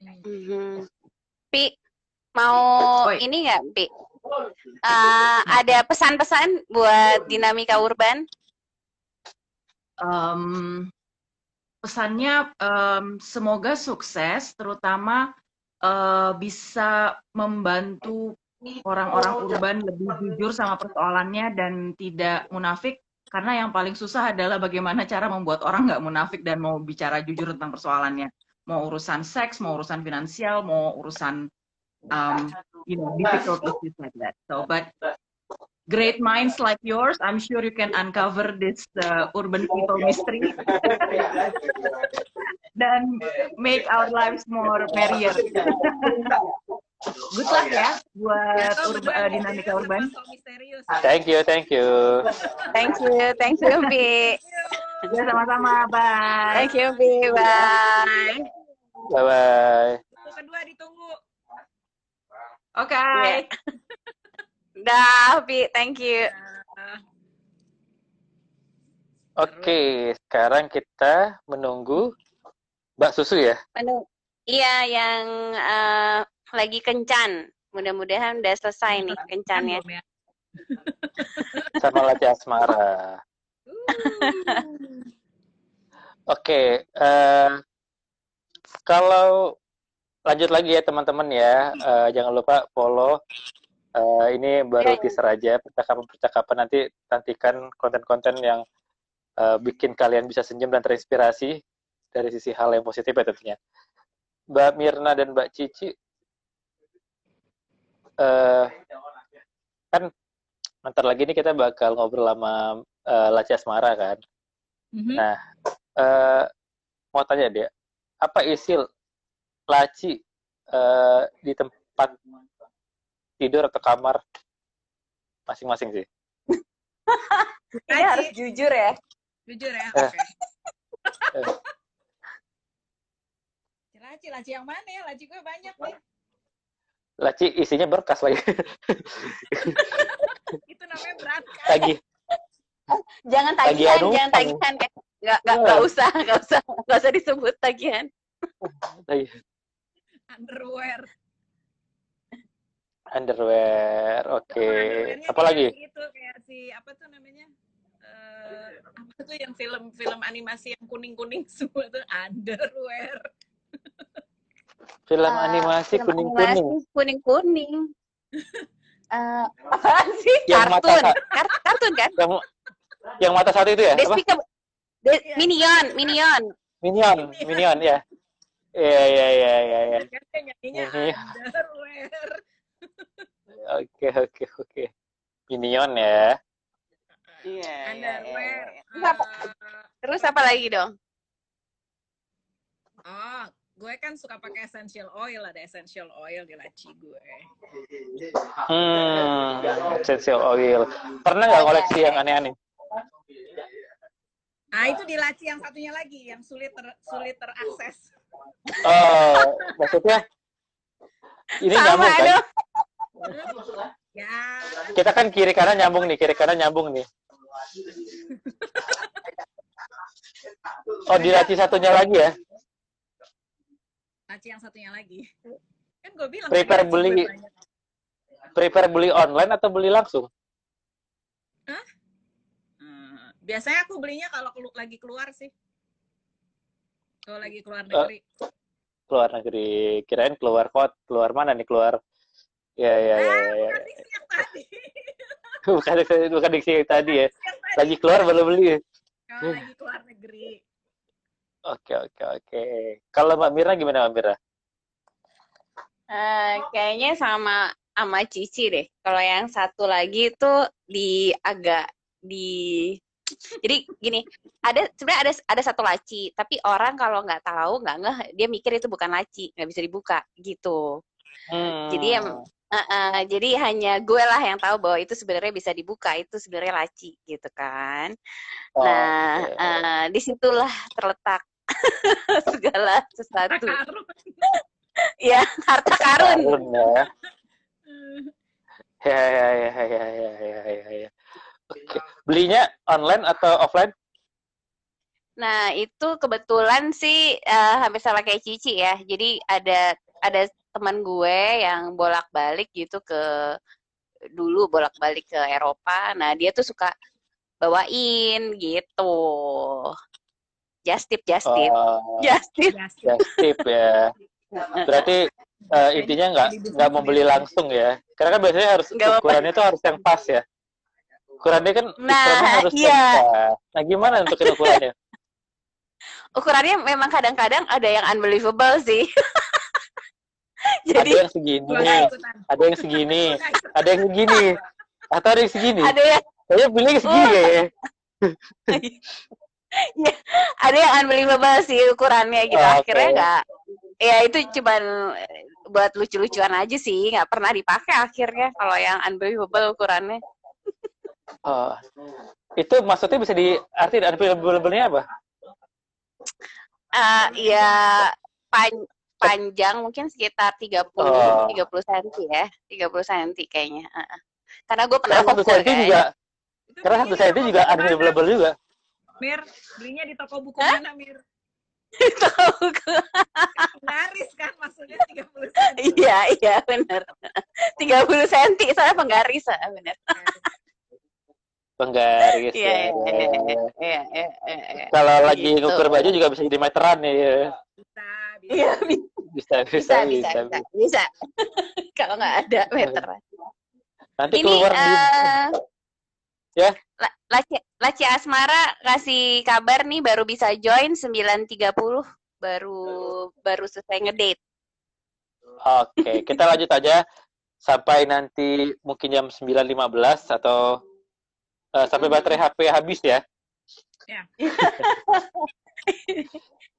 Mhm. Pi, mau Oi. ini nggak, Pi? Eh, ada pesan-pesan buat dinamika urban? Em, pesannya em, semoga sukses, terutama eh, bisa membantu orang-orang urban lebih jujur sama persoalannya dan tidak munafik. Karena yang paling susah adalah bagaimana cara membuat orang nggak munafik dan mau bicara jujur tentang persoalannya. Mau urusan seks, mau urusan finansial, mau urusan um, you know difficult issues like that. So, but great minds like yours, I'm sure you can uncover this uh, urban people mystery dan make our lives more merrier. Good luck ya buat urba, uh, dinamika misterius urban. Thank you, thank you. Thank you, thank you. Ya sama-sama, bye. Thank you, Pi. Bye. Bye-bye. Yang kedua ditunggu. Oke. Iya. Dah, Pi. Thank you. Oke, sekarang kita menunggu Mbak Susu ya. Menu. Iya, yang eh, lagi kencan. Mudah-mudahan udah selesai nih kencannya. ya? sama Lati Asmara. Oke, eh, kalau lanjut lagi ya teman-teman ya, eh, jangan lupa follow. Eh, ini baru Ya. teaser aja percakapan-percakapan nanti nantikan konten-konten yang eh, bikin kalian bisa senyum dan terinspirasi dari sisi hal yang positif ya tentunya. Mbak Mirna dan Mbak Cici, eh, kan Bentar lagi nih kita bakal ngobrol sama uh, Laci Asmara kan. Mhm. Nah, eh mau tanya dia, apa isi laci eh, di tempat tidur atau kamar masing-masing sih? Ini harus jujur ya. Jujur ya, Eh. oke. Eh. Laci, laci yang mana ya? Laci gue banyak nih. Laci isinya berkas lagi. Itu namanya berat kan? lagi Jangan Tagihan utang. jangan tagihan ya. Nggak, nggak, nggak usah, nggak usah, nggak usah disebut tagihan. Underwear. underwear. Oke. Oh, underwearnya Apa lagi? Itu kayak si apa tuh namanya? Eh, apa tuh yang film-film animasi yang kuning-kuning semua tuh underwear. Film Ah, animasi film kuning-kuning. animasi Kuning-kuning. Eh, apaan sih? Yang kartun. kartun kan? Yang yang mata satu itu ya? Apa? Despicable. De- Minion, Minion. Minion, Minion ya. Iya, iya, iya, iya, iya. Iya. Oke, oke, oke. Minion ya. Iya, Underwear. Terus apa, Eh, terus apa lagi dong? oh, gue kan suka pakai essential oil, ada essential oil di laci gue. Hmm, essential oil. Pernah nggak koleksi yang aneh-aneh? Ah, itu di laci yang satunya lagi, yang sulit ter, sulit terakses. Oh, maksudnya ini Sama nyambung kan? Ya, Kita kan kiri kanan nyambung nih, kiri kanan nyambung nih. Oh, di laci satunya lagi ya? laci yang satunya lagi. Kan gue bilang Prepare beli. Prepare beli online atau beli langsung? Hmm, biasanya aku belinya kalau kelu- lagi keluar sih. Kalau lagi Eh. keluar negeri. Keluar negeri. Kirain keluar kot, keluar mana nih keluar? Ya, ya, ya, ah, ya. ya. bukan diksi yang tadi. Bukan, diksi yang tadi ya. Lagi keluar baru beli. Kalau lagi keluar negeri. Oke, oke, oke. Kalau Mbak Mira gimana Mbak Mira? Eh, kayaknya sama sama Cici deh. Kalau yang satu lagi tuh di agak di jadi gini, ada sebenarnya ada ada satu laci, tapi orang kalau nggak tahu nggak ngeh, dia mikir itu bukan laci, nggak bisa dibuka gitu. Hmm. Jadi em- Eh, eh, jadi hanya gue lah yang tahu bahwa itu sebenarnya bisa dibuka, itu sebenarnya laci gitu kan. Nah, Oke. eh, di situlah terletak segala sesuatu. Ya, harta karun. Karun ya. Ya, ya, ya, ya, ya, ya, ya, ya. Belinya online atau offline? Nah, itu kebetulan sih eh, hampir sama kayak Cici ya. Jadi ada ada teman gue yang bolak-balik gitu ke dulu bolak-balik ke Eropa. Nah, dia tuh suka bawain gitu. Just tip, just tip. Oh, Just tip. Ya, just tip ya. Berarti eh, intinya nggak nggak membeli langsung ya? Karena kan biasanya harus Nggak ukurannya tuh harus yang pas ya. Ukurannya kan Nah, ukurannya harus iya. Nah, gimana untuk ukurannya? Ukurannya memang kadang-kadang ada yang unbelievable sih. ada Jadi yang segini, ada yang segini, ada yang segini, atau ada yang segini. ada yang Saya pilih segini Oh. ya. ada yang unbelievable sih ukurannya gitu. Oh, Akhirnya oke. nggak ya itu cuman eh, buat lucu-lucuan aja sih, nggak pernah dipakai akhirnya kalau yang unbelievable ukurannya. Oh. Itu maksudnya bisa diarti unbelievable-nya apa? Eh ya pan- panjang mungkin sekitar 30 Oh. 30 cm ya. 30 cm kayaknya. Heeh. Karena gue pernah Karena satu senti kan. juga, Itu karena satu di senti toko juga buku unbelievable juga. Mir, belinya di toko buku mana, Mir? Tahu gue. Laris kan maksudnya 30 cm. Iya, iya benar. 30 cm saya penggaris, benar. Penggaris Iya, ya. iya, iya, iya, iya, iya, iya. Kalau lagi Gitu. ngukur baju juga bisa jadi meteran ya. Bisa, bisa. Iya, Bisa, bisa, bisa, bisa, bisa, bisa. Kalau nggak ada meteran. Nanti Ini keluar di eh Ya. La- Laci, Laci Asmara kasih kabar nih baru bisa join 9.30 baru baru selesai ngedate. Oke, kita lanjut aja. sampai nanti mungkin jam 9.15 atau uh, sampai baterai HP habis ya. Ya.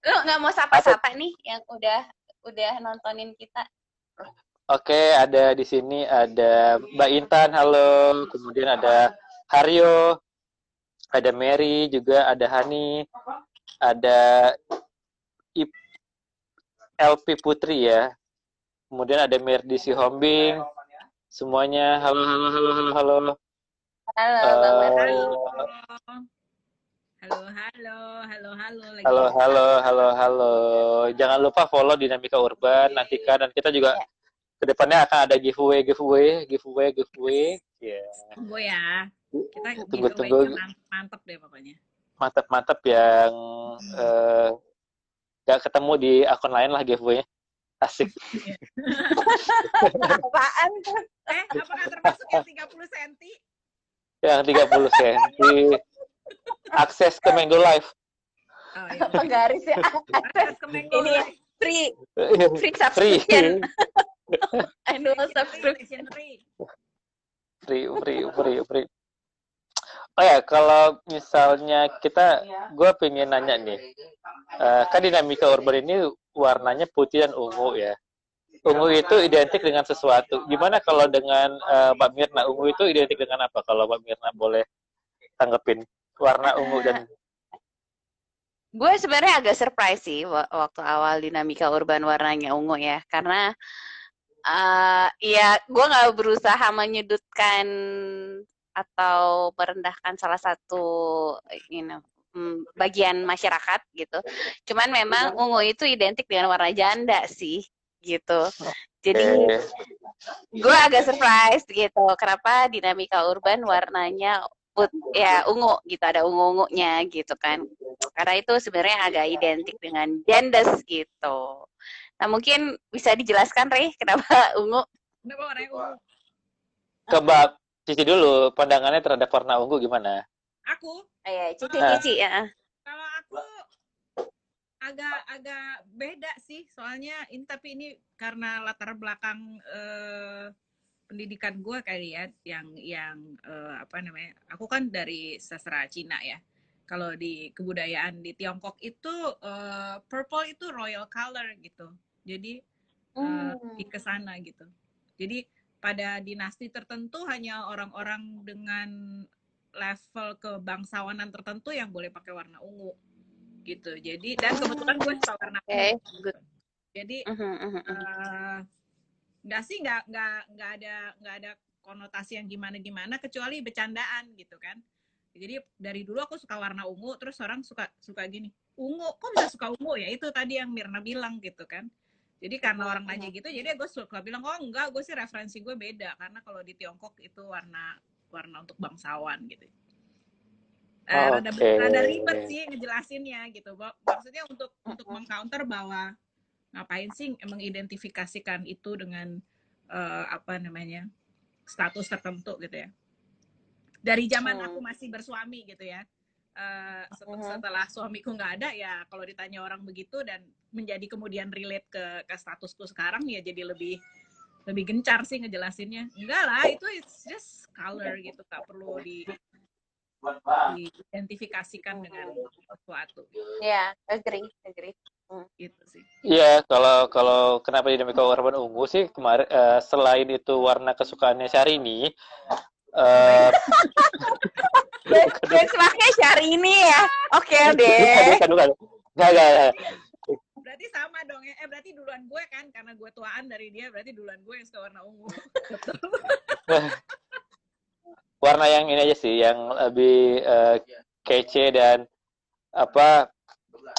Lu nggak mau sapa-sapa nih yang udah udah nontonin kita? Oke, ada di sini ada Mbak Intan, halo. Kemudian ada Haryo, ada Mary, juga ada Hani, ada Ip LP Putri ya. Kemudian ada Merdi Hombing. Semuanya halo halo halo halo halo. Halo, Merdi. Halo, halo, halo, halo. Lagi Halo, halo, halo, halo. Jangan lupa follow Dinamika Urban, nantikan dan kita juga Ya. ke depannya akan ada giveaway, giveaway, giveaway, giveaway. Ya, Tunggu ya. Kita Tunggu, tunggu. mantep, mantep deh pokoknya. mantap-mantap yang eh, gak ketemu di akun lain lah giveaway. Asik. Apaan tuh? Eh, apakah termasuk yang 30 cm? Yang 30 cm. Akses ke Mango Live. Oh, iya. Apa garis ya? Akses ke Mango Ini Live. free free Free. subscription. Annual subscription. 3. free, free, free, free. Oh ya, kalau misalnya kita, gue pengen nanya nih, Eh, kan dinamika urban ini warnanya putih dan ungu ya. Ungu itu identik dengan sesuatu. Gimana kalau dengan eh, Mbak Mirna, ungu itu identik dengan apa? Kalau Mbak Mirna boleh tanggepin warna ungu dan Gue sebenarnya agak surprise sih wa- waktu awal dinamika urban warnanya ungu ya, karena eh ya gue nggak berusaha menyudutkan atau merendahkan salah satu you know, mm, bagian masyarakat gitu. Cuman memang ungu itu identik dengan warna janda sih gitu. Jadi eh, gue agak surprise gitu kenapa dinamika urban warnanya put ya ungu gitu ada ungu ungunya gitu kan karena itu sebenarnya agak identik dengan gendes gitu nah mungkin bisa dijelaskan Rey kenapa ungu Kenapa warnanya ungu? ke Mbak Cici dulu, pandangannya terhadap warna ungu gimana? Aku, ya cici Ah. cici ya agak agak beda sih soalnya ini tapi ini karena latar belakang eh, pendidikan gue kali ya yang yang eh, apa namanya aku kan dari sastra Cina ya. Kalau di kebudayaan di Tiongkok itu eh, purple itu royal color gitu. Jadi Hmm. lebih ke sana gitu. Jadi pada dinasti tertentu hanya orang-orang dengan level kebangsawanan tertentu yang boleh pakai warna ungu gitu. Jadi dan kebetulan gue suka warna good. jadi mhm, mhm. eh, nggak sih nggak nggak nggak ada nggak ada konotasi yang gimana gimana kecuali bercandaan gitu kan. Jadi dari dulu aku suka warna ungu terus orang suka suka gini ungu kok bisa suka ungu ya? Itu tadi yang Mirna bilang gitu kan. Jadi karena orang nanya gitu jadi gue suka bilang oh enggak gue sih referensi gue beda. Karena kalau di Tiongkok itu warna warna untuk bangsawan gitu Eh, rada, Oke. rada ribet sih ngejelasinnya gitu maksudnya untuk untuk mengcounter bahwa ngapain sih mengidentifikasikan itu dengan eh, apa namanya status tertentu gitu ya dari zaman Hmm. aku masih bersuami gitu ya Mhm. setelah suamiku nggak ada ya kalau ditanya orang begitu dan menjadi kemudian relate ke ke statusku sekarang ya jadi lebih lebih gencar sih ngejelasinnya enggak lah itu it's just color gitu nggak perlu di diidentifikasikan dengan sesuatu. Ya agree agree. Gitu sih. Iya, kalau kalau kenapa dinamika urban ungu sih? Kemarin eh, selain itu warna kesukaannya Syahrini, eh benchmarknya Syahrini ya? Oke deh. bukan, bukan, nggak. berarti sama dong ya. Eh berarti duluan gue kan karena gue tuaan dari dia berarti duluan gue yang suka warna ungu warna yang ini aja sih, yang lebih eh, kece dan apa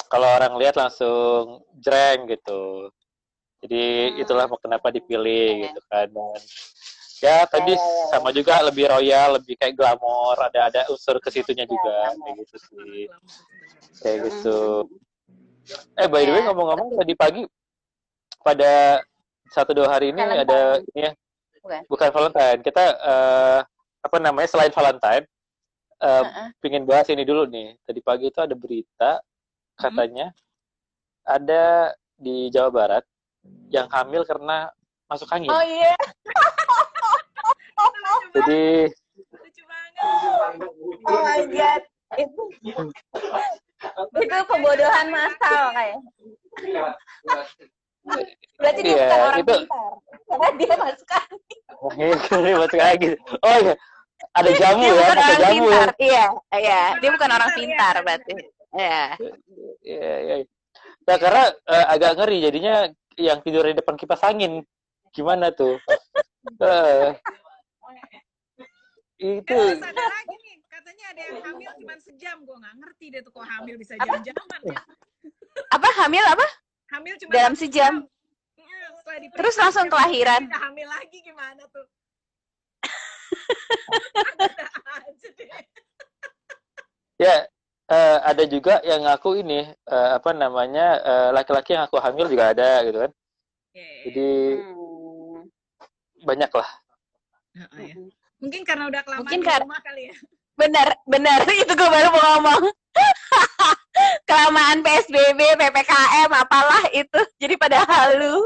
kalau orang lihat langsung jreng gitu. Jadi Hmm. itulah kenapa dipilih Oke. gitu kan. Dan ya tadi sama juga lebih royal, lebih kayak glamor, ada ada unsur ke situnya Ya, juga kayak gitu sih. Kayak Hmm. gitu. Eh by the way ngomong-ngomong tadi pagi pada satu dua hari ini Valentine. ada ini ya Bukan. bukan Valentine. Kita eh, apa namanya selain Valentine eh, Heeh. pingin bahas ini dulu nih. Tadi pagi itu ada berita katanya ada di Jawa Barat yang hamil karena masuk angin. Oh iya. Jadi lucu banget Oh my god. Itu itu pembodohan massal kayak. Berarti dia Iya, bukan orang itu- pintar. Karena dia masuk angin. ini masuk angin. Oh iya, ada jamu Dia ya, bukan ada orang jamu ya. pintar. Iya, iya. Dia bukan orang Pintar, pintar iya. berarti. Iya. Iya, iya. Nah, karena eh, agak ngeri jadinya yang tidur di depan kipas angin. Gimana tuh? Eh, itu Eh, ada lagi nih katanya ada yang hamil cuma sejam gue nggak ngerti deh tuh kok hamil bisa jam-jaman ya Apa hamil apa? hamil cuma Dalam sejam. Iya, setelah diperiksa, Terus langsung kelahiran. hamil lagi gimana tuh. ya eh, ada juga yang ngaku ini eh, apa namanya eh, laki-laki yang aku hamil juga ada gitu kan. Oke. Jadi Hmm. banyak lah. Heeh, ya. mungkin karena udah kelamaan Mungkin di kar- rumah kali ya Benar, benar. Itu gue baru mau ngomong. Kelamaan PSBB, PPKM, apalah itu. Jadi pada halu.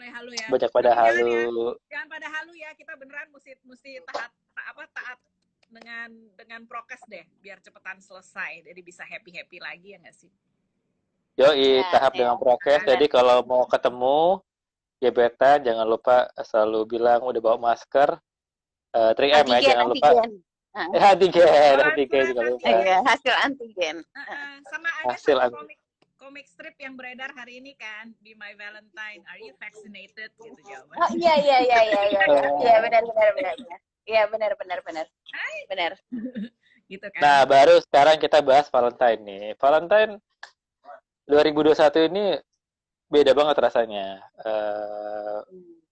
Mulai halu ya Banyak pada jangan ya, halu. jangan pada halu ya kita beneran mesti mesti taat ta- apa taat dengan dengan prokes deh biar cepetan selesai jadi bisa happy happy lagi ya nggak sih Yoi, Ya, tahap ya. dengan prokes. Jadi kalau mau ketemu gebetan jangan lupa selalu bilang udah bawa masker. Eh 3M ya, Antigen, jangan lupa. antigen. Eh, antigen, Oh, antigen juga lupa. Iya, hasil antigen. Heeh, sama ada Hasil satu an- komik komik strip yang beredar hari ini kan Be My Valentine Are you vaccinated gitu jawaban Oh iya iya iya iya iya. Iya benar benar benar. benar. Iya benar benar benar. Benar. gitu kan Nah, baru sekarang kita bahas Valentine nih. Valentine 2021 ini beda banget rasanya. Eh,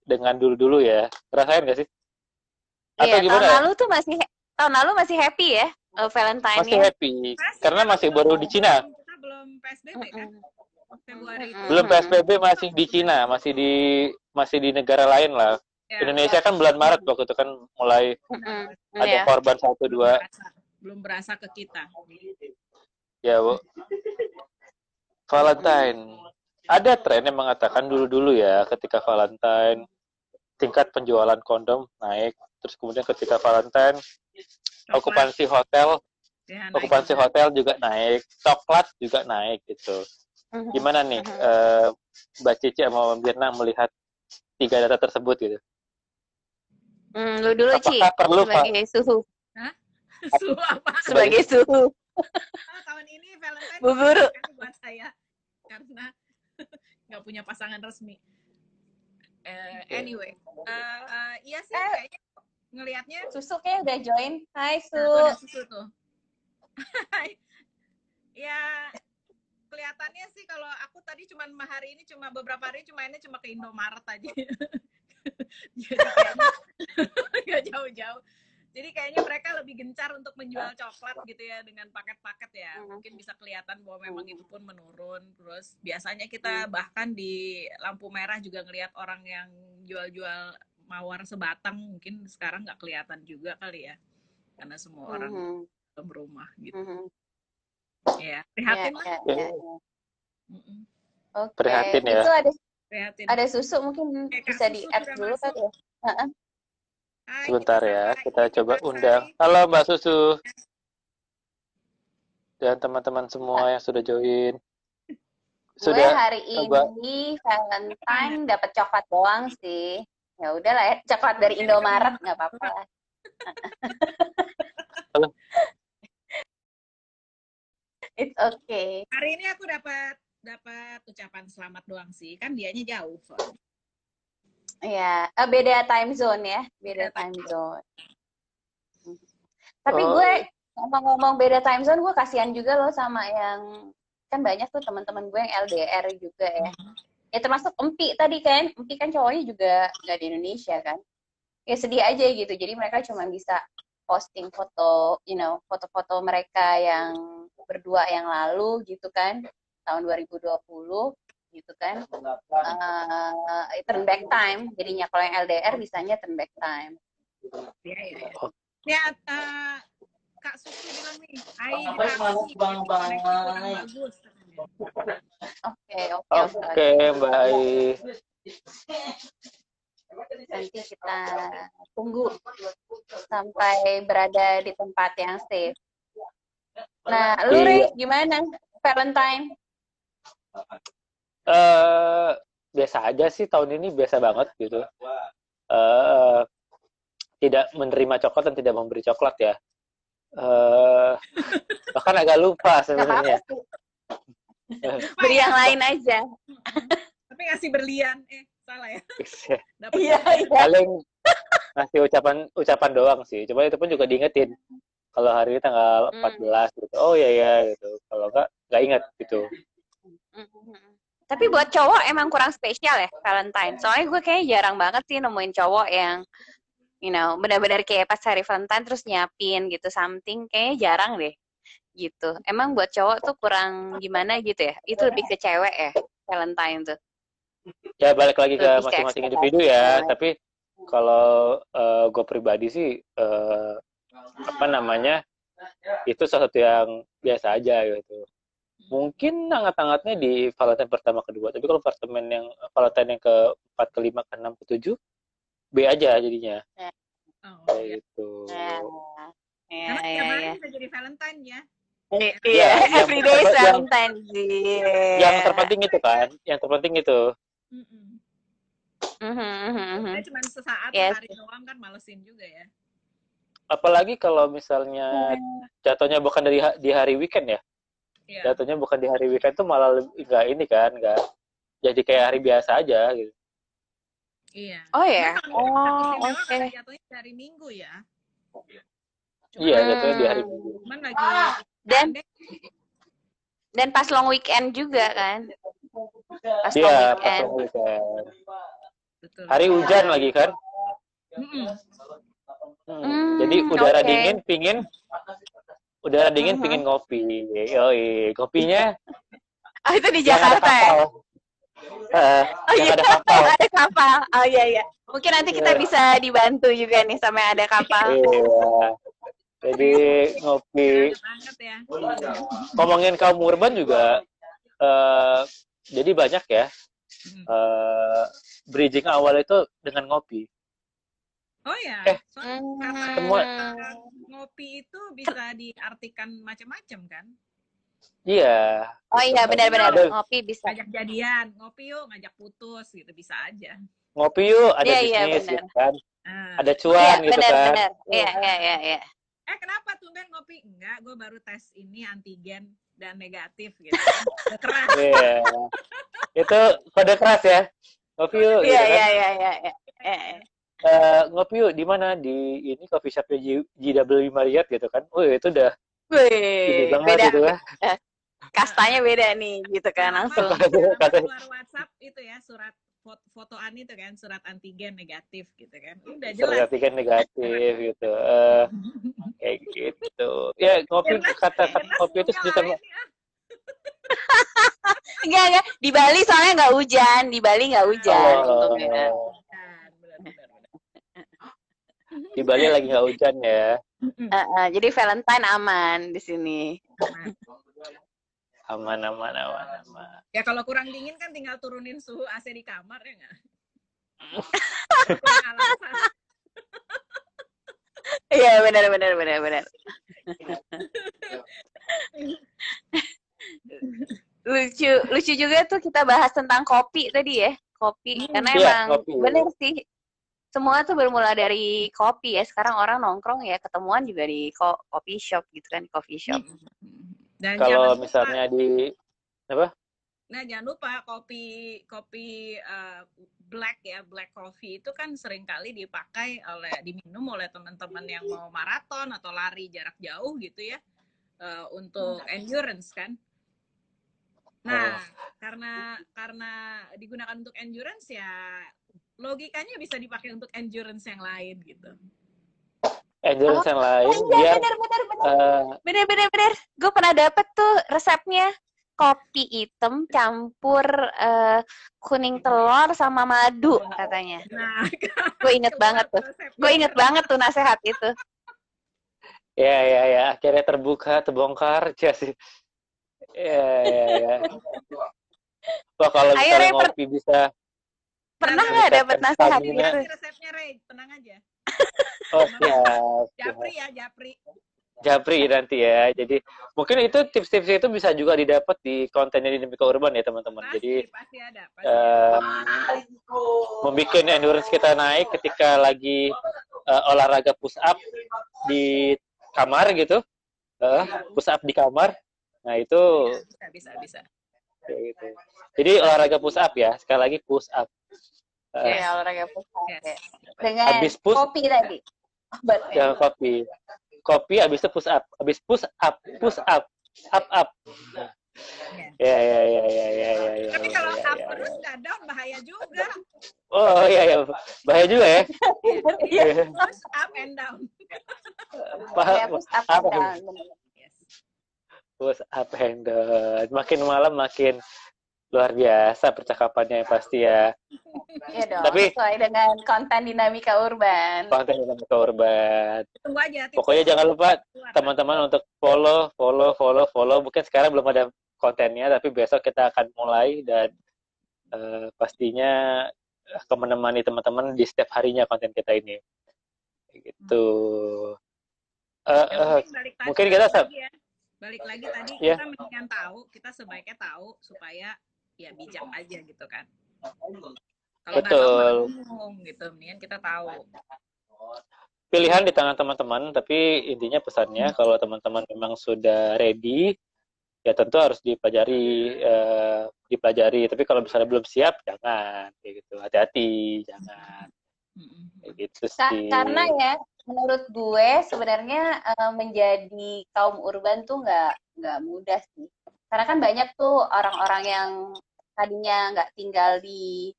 dengan dulu-dulu ya. Rasain gak sih? Atau Iya, tahun gimana? lalu tuh masih tahun lalu masih happy ya uh, Valentine Masih happy. Karena masih baru di Cina. kita belum PSBB kan Februari itu Mm-mm. Belum PSBB masih di Cina, masih di masih di negara lain lah. Ya, Indonesia kan bulan Maret waktu itu kan mulai Mm-mm. ada Iya. korban satu belum dua. belum berasa ke kita Ya, Bu. Valentine. Ada tren yang mengatakan dulu-dulu ya, ketika Valentine tingkat penjualan kondom naik, terus kemudian ketika Valentine okupansi hotel, Ya, okupansi juga. hotel juga naik, coklat juga naik gitu. Mhm. Gimana nih eh, Mbak Cici sama Mbak Mirna melihat tiga data tersebut gitu? Hmm, lu dulu Ci Apakah perlu Pak? sebagai suhu Suhu apa sebagai suhu. Oh, tahun ini Valentine Bu Guru. buat saya karena nggak punya pasangan resmi. Eh, anyway, eh, eh, iya sih Eh. kayaknya ngelihatnya Susu kayak udah join. Hai Su. tuh ada susu tuh. ya kelihatannya sih kalau aku tadi cuma hari ini cuma beberapa hari cuma ini cuma ke Indomaret aja. Nggak jauh-jauh. Jadi kayaknya mereka lebih gencar untuk menjual coklat gitu ya dengan paket-paket ya. Hmm. Mungkin bisa kelihatan bahwa memang itu pun menurun. Terus biasanya kita bahkan di lampu merah juga ngelihat orang yang jual-jual mawar sebatang mungkin sekarang nggak kelihatan juga kali ya. Karena semua orang Mhm. dalam rumah gitu. Mhm. Ya, Ya, prihatin lah. ya, Ya. ya. Mm-mm. Oke. Prihatin ya. Itu ada Prihatin. ada susu mungkin Oke, Kak, bisa susu di add dulu kali ya. Heeh. Hai, Sebentar kita ya, sama kita coba juga, undang. hai. Halo Mbak Susu. Dan teman-teman semua yang sudah join. Gue Sudah hari coba. ini Valentine dapat coklat doang sih. Ya udahlah ya, coklat dari Indomaret nggak apa-apa lah. Halo. It's okay. Hari ini aku dapat dapat ucapan selamat doang sih. Kan dianya jauh. soalnya. Ya, eh, beda time zone ya, beda Beda time zone. Tapi Oh. gue ngomong-ngomong beda time zone, gue kasihan juga loh sama yang kan banyak tuh teman-teman gue yang LDR juga ya. Ya termasuk Empi tadi kan, Empi kan cowoknya juga nggak di Indonesia kan. Ya sedih aja gitu. Jadi mereka cuma bisa posting foto, you know, foto-foto mereka yang berdua yang lalu gitu kan, tahun 2020 gitu kan. Eh, turn back time. Jadinya kalau yang LDR bisanya turn back time. Iya, iya. Ya, eh, Kak Susi bilang nih, mau bang, bagus. Oke, oke, oke. Oke, Mbak Ai. Nanti kita tunggu sampai berada di tempat yang safe. Nah, lu Iya. Rey, gimana Valentine? eh biasa aja sih tahun ini biasa banget gitu. eh tidak menerima coklat dan tidak memberi coklat ya. eh bahkan agak lupa sebenarnya. sih. Beri yang lain aja. Tapi ngasih berlian. Eh, salah ya. Dapat Iya, iya. Paling ngasih ucapan ucapan doang sih. Coba itu pun juga diingetin. Kalau hari ini tanggal Hmm. 14 gitu. Oh iya ya gitu. Kalau enggak nggak ingat gitu. Tapi buat cowok emang kurang spesial ya Valentine. Soalnya gue kayaknya jarang banget sih nemuin cowok yang you know, benar-benar kayak pas hari Valentine terus nyiapin gitu something kayaknya jarang deh. Gitu. Emang buat cowok tuh kurang gimana gitu ya? Itu lebih ke cewek ya Valentine tuh. Ya balik lagi ke masing-masing individu ya. Tapi kalau gue pribadi sih eh, apa namanya itu sesuatu yang biasa aja gitu. Mungkin hangat-hangatnya di Valentine pertama kedua, tapi kalau Valentine yang Valentine yang ke empat, kelima, ke enam, ke tujuh, B aja jadinya Oh, kayak iya. gitu. Nah, ya, Karena ya, hari ya. bisa jadi Valentine ya. Iya, Iya, everyday yang- Valentine sih. Yang terpenting itu kan, yang terpenting itu. Mm-mm. Mhm, mhm, mhm. Kita cuma sesaat Yes. hari doang kan malesin juga ya. Apalagi kalau misalnya jatuhnya bukan dari ha- di hari weekend ya, Iya. jatuhnya bukan di hari weekend tuh malah lebih- nggak ini kan, nggak jadi kayak hari biasa aja gitu. Iya. Oh ya. Nah, Oh, oke. karena jatuhnya dari Minggu ya. Iya, jatuhnya di hari. Minggu. Cuman lagi Dan pendek, dan pas long weekend juga kan. Pas Iya, pas weekend. weekend. betul. Hari hujan lagi kan. Mm-mm. Hmm, Hmm, Jadi udara oke. dingin pingin udara dingin Mhm. pingin ngopi. Yoi, kopinya Ah itu di Jakarta ya? Eh, Oh iya, ada kapal. ada kapal. Oh iya iya. Mungkin nanti kita Iya. bisa dibantu juga nih sama yang ada kapal. Iya. Jadi ngopi ya. ngomongin kaum urban juga eh jadi banyak ya Mm. eh bridging awal itu dengan ngopi. Oh ya. Eh, Soalnya Hmm. karena semua- kata ngopi itu bisa diartikan macam-macam kan. Iya. Oh iya benar-benar Ada- ngopi bisa. Ngajak jadian, ngopi yuk, ngajak putus gitu bisa aja. Ngopi yuk, ada Iya, iya, bisnis benar. gitu kan. Nah, Ada Iya cuan gitu kan. benar-benar. Iya iya iya iya. eh kenapa tumben ngopi? Enggak, gue baru tes ini antigen dan negatif gitu. kan. Udah keras. Iya. itu kode keras ya. Yuk gitu Iya kan. iya iya iya. iya. Eh, Eh, ngopi yuk di mana di ini coffee shopnya G- GW Marriott gitu kan. Oh itu udah Wih, banget beda gitu kan. kastanya beda nih gitu kan langsung. Keluar WhatsApp itu ya surat foto fotoan itu kan surat antigen negatif gitu kan. Udah jelas. Sertifikat negatif gitu. Eh, kayak gitu. Ya ngopi kata kata ngopi itu sejuta ya. Enggak enggak di Bali soalnya nggak hujan, di Bali nggak hujan. Oh, benar, benar. di Bali lagi nggak hujan ya. Eh, eh, jadi Valentine aman di sini. Aman aman aman aman. Ya kalau kurang dingin kan tinggal turunin suhu AC di kamar ya nggak? Iya benar benar benar benar. lucu lucu juga tuh kita bahas tentang kopi tadi ya kopi karena Iya, emang kopi. bener sih semua tuh bermula dari kopi ya sekarang orang nongkrong ya ketemuan juga di ko coffee shop gitu kan coffee shop Dan Kalau jangan lupa- misalnya di apa? Nah, jangan lupa kopi kopi eh, black ya, black coffee itu kan sering kali dipakai oleh diminum oleh teman-teman yang mau maraton atau lari jarak jauh gitu ya. eh, untuk endurance kan. Nah, karena karena digunakan untuk endurance ya logikanya bisa dipakai untuk endurance yang lain gitu. Endurance yang lain oh iya biar bener bener bener eh, bener bener bener gue pernah dapet tuh resepnya kopi hitam campur eh, kuning telur sama madu katanya Nah, gue inget banget tuh gue inget banget tuh nasehat itu ya ya ya akhirnya terbuka terbongkar ya sih. Ya ya ya. Wah kalau Ayo, misalnya Ray, per- ngopi bisa Pernah Nah, nggak nasihat stamina. gitu? Resepnya Ray, tenang aja. Oh siap. Japri ya, Japri. Japri nanti ya. Jadi mungkin itu tips-tips itu bisa juga didapat di kontennya Dinamika Urban ya teman-teman. Pasti, Jadi pasti ada. Pasti ada. eh membuat endurance kita naik ketika lagi eh, olahraga push up di kamar gitu. Eh, push up di kamar. Nah, itu Bisa, bisa, bisa. gitu. Jadi olahraga push up ya. Sekali lagi push up. Eh, Iya, olahraga pusat. Yes. ya. Dengan Habis push- kopi tadi. Obatnya. jangan kopi. Kopi habis itu push up. Habis push up, push up, up up. Ya ya ya ya ya ya ya. Tapi ya, kalau ya, up ya, terus ya. nggak down bahaya juga. Oh iya ya. Bahaya juga ya. Iya. Terus up and down. Kayak Paham. push up and down. Push up and down. Makin malam makin luar biasa percakapannya pasti ya. Iya dong. Tapi- sesuai dengan konten dinamika urban. Konten dengan korban. Tunggu aja. tips Pokoknya jangan lupa teman-teman untuk follow, follow, follow, follow. Mungkin sekarang belum ada kontennya, tapi besok kita akan mulai dan eh, pastinya akan menemani teman-teman di setiap harinya konten kita ini. Gitu. Ya, eh, mungkin kita balik sab- lagi ya. Balik lagi tadi Ya. kita mendingan tahu, kita sebaiknya tahu supaya ya bijak aja gitu kan. Kalau Betul. bingung gitu, mendingan kita tahu. pilihan di tangan teman-teman, tapi intinya pesannya kalau teman-teman memang sudah ready, ya tentu harus dipelajari, eh, dipelajari. Tapi kalau misalnya belum siap, jangan, kayak gitu. Hati-hati, jangan, Mm-mm. kayak gitu sih. karena ya menurut gue sebenarnya eh, menjadi kaum urban tuh nggak nggak mudah sih karena kan banyak tuh orang-orang yang tadinya nggak tinggal di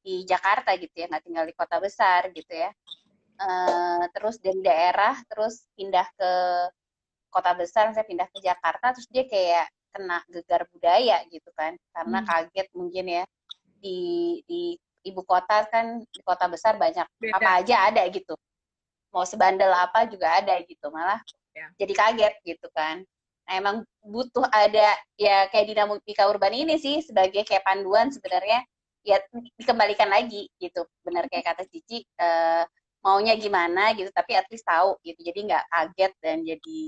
di Jakarta gitu ya nggak tinggal di kota besar gitu ya Eh, terus dari daerah terus pindah ke kota besar saya pindah ke Jakarta terus dia kayak kena gegar budaya gitu kan karena Hmm. kaget mungkin ya di di ibu kota kan di kota besar banyak Beda. apa aja ada gitu mau sebandel apa juga ada gitu malah Ya. jadi kaget gitu kan nah, emang butuh ada ya kayak dinamika urban ini sih sebagai kayak panduan sebenarnya ya dikembalikan lagi gitu benar kayak kata Cici eh, maunya gimana gitu tapi at least tahu gitu jadi nggak kaget dan jadi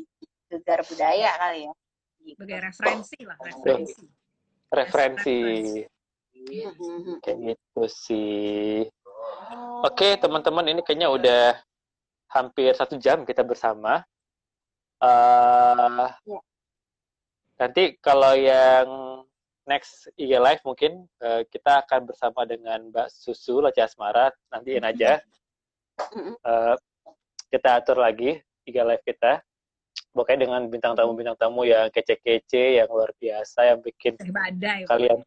gegar budaya kali ya gitu. Sebagai referensi lah, referensi. Referensi, Mhm. kayak gitu sih. Oke, teman-teman, ini kayaknya udah hampir satu jam kita bersama. Ya. Nanti kalau yang next IG Live mungkin eh, kita akan bersama dengan Mbak Susu Loci Asmara. Nantiin aja. Eh, kita atur lagi IG Live kita. Pokoknya dengan bintang tamu-bintang tamu yang kece-kece, yang luar biasa, yang bikin badai. kalian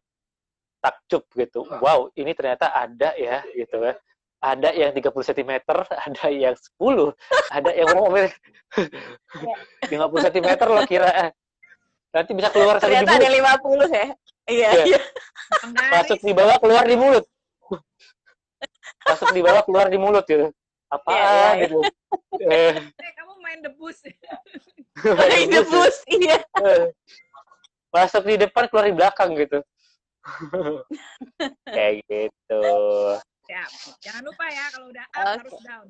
takjub gitu. Wow, ini ternyata ada ya gitu ya. Ada yang 30 cm, ada yang 10, ada yang berapa 50 cm lo kira. Nanti bisa keluar satu di ternyata ada mulut. 50 ya iya Iya. iya Penggaris. Masuk di bawah, keluar di mulut. Masuk di bawah, keluar di mulut gitu. Apaan Iya, iya, iya. gitu. Eh, Eh, kamu main debus. Main debus iya eh. Masuk di depan, keluar di belakang gitu. Kayak gitu. Siap. Jangan lupa ya kalau udah up Oke. harus down.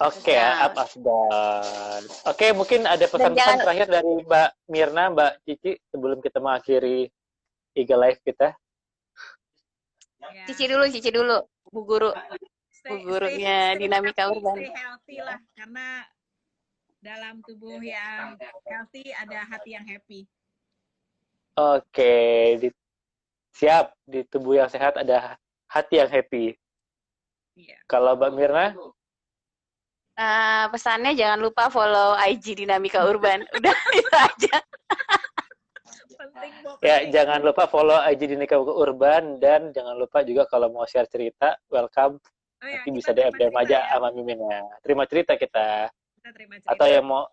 Oke, up, down. Oke, mungkin ada pesan-pesan jangan- terakhir dari Mbak Mirna, Mbak Cici, sebelum kita mengakhiri Iga Live kita. Ya. cici dulu cici dulu bu guru Stay- Bu gurunya stay- stay dinamika healthy, urban. Stay healthy lah, karena dalam tubuh yang healthy ada hati yang happy. Oke, di- siap. Di tubuh yang sehat ada hati yang happy. Iya. Kalau Mbak Mirna, Eh, pesannya jangan lupa follow IG Dinamika Urban. Udah itu aja. Ya jangan lupa follow IG Dinika Urban dan jangan lupa juga kalau mau share cerita, welcome. Oh ya, Nanti bisa DM DM aja ya. sama Miminnya. Terima cerita kita. Kita terima cerita. Atau yang mau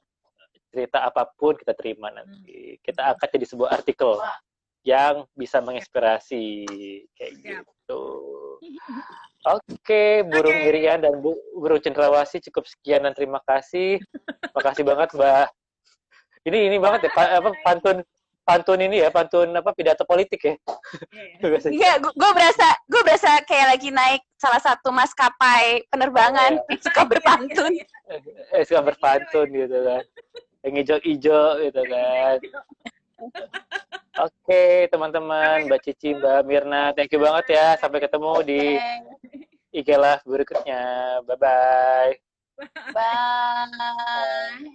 cerita apa pun kita terima nanti. Kita angkat jadi sebuah artikel yang bisa menginspirasi kayak Siap. Gitu. Oke, burung Oke. Irian dan Bu, burung cendrawasih cukup sekian dan terima kasih. Makasih banget Mbak. Ini ini banget ya pa- apa pantun pantun ini ya pantun apa pidato politik ya. Iya, iya. Iya, gue berasa gue berasa kayak lagi naik salah satu maskapai penerbangan yang suka berpantun. eh suka berpantun gitu kan yang hijau-hijau gitu kan Oke teman-teman, Mbak Cici, Mbak Mirna, thank you banget ya. Sampai ketemu di IG Live berikutnya. Bye-bye. Bye.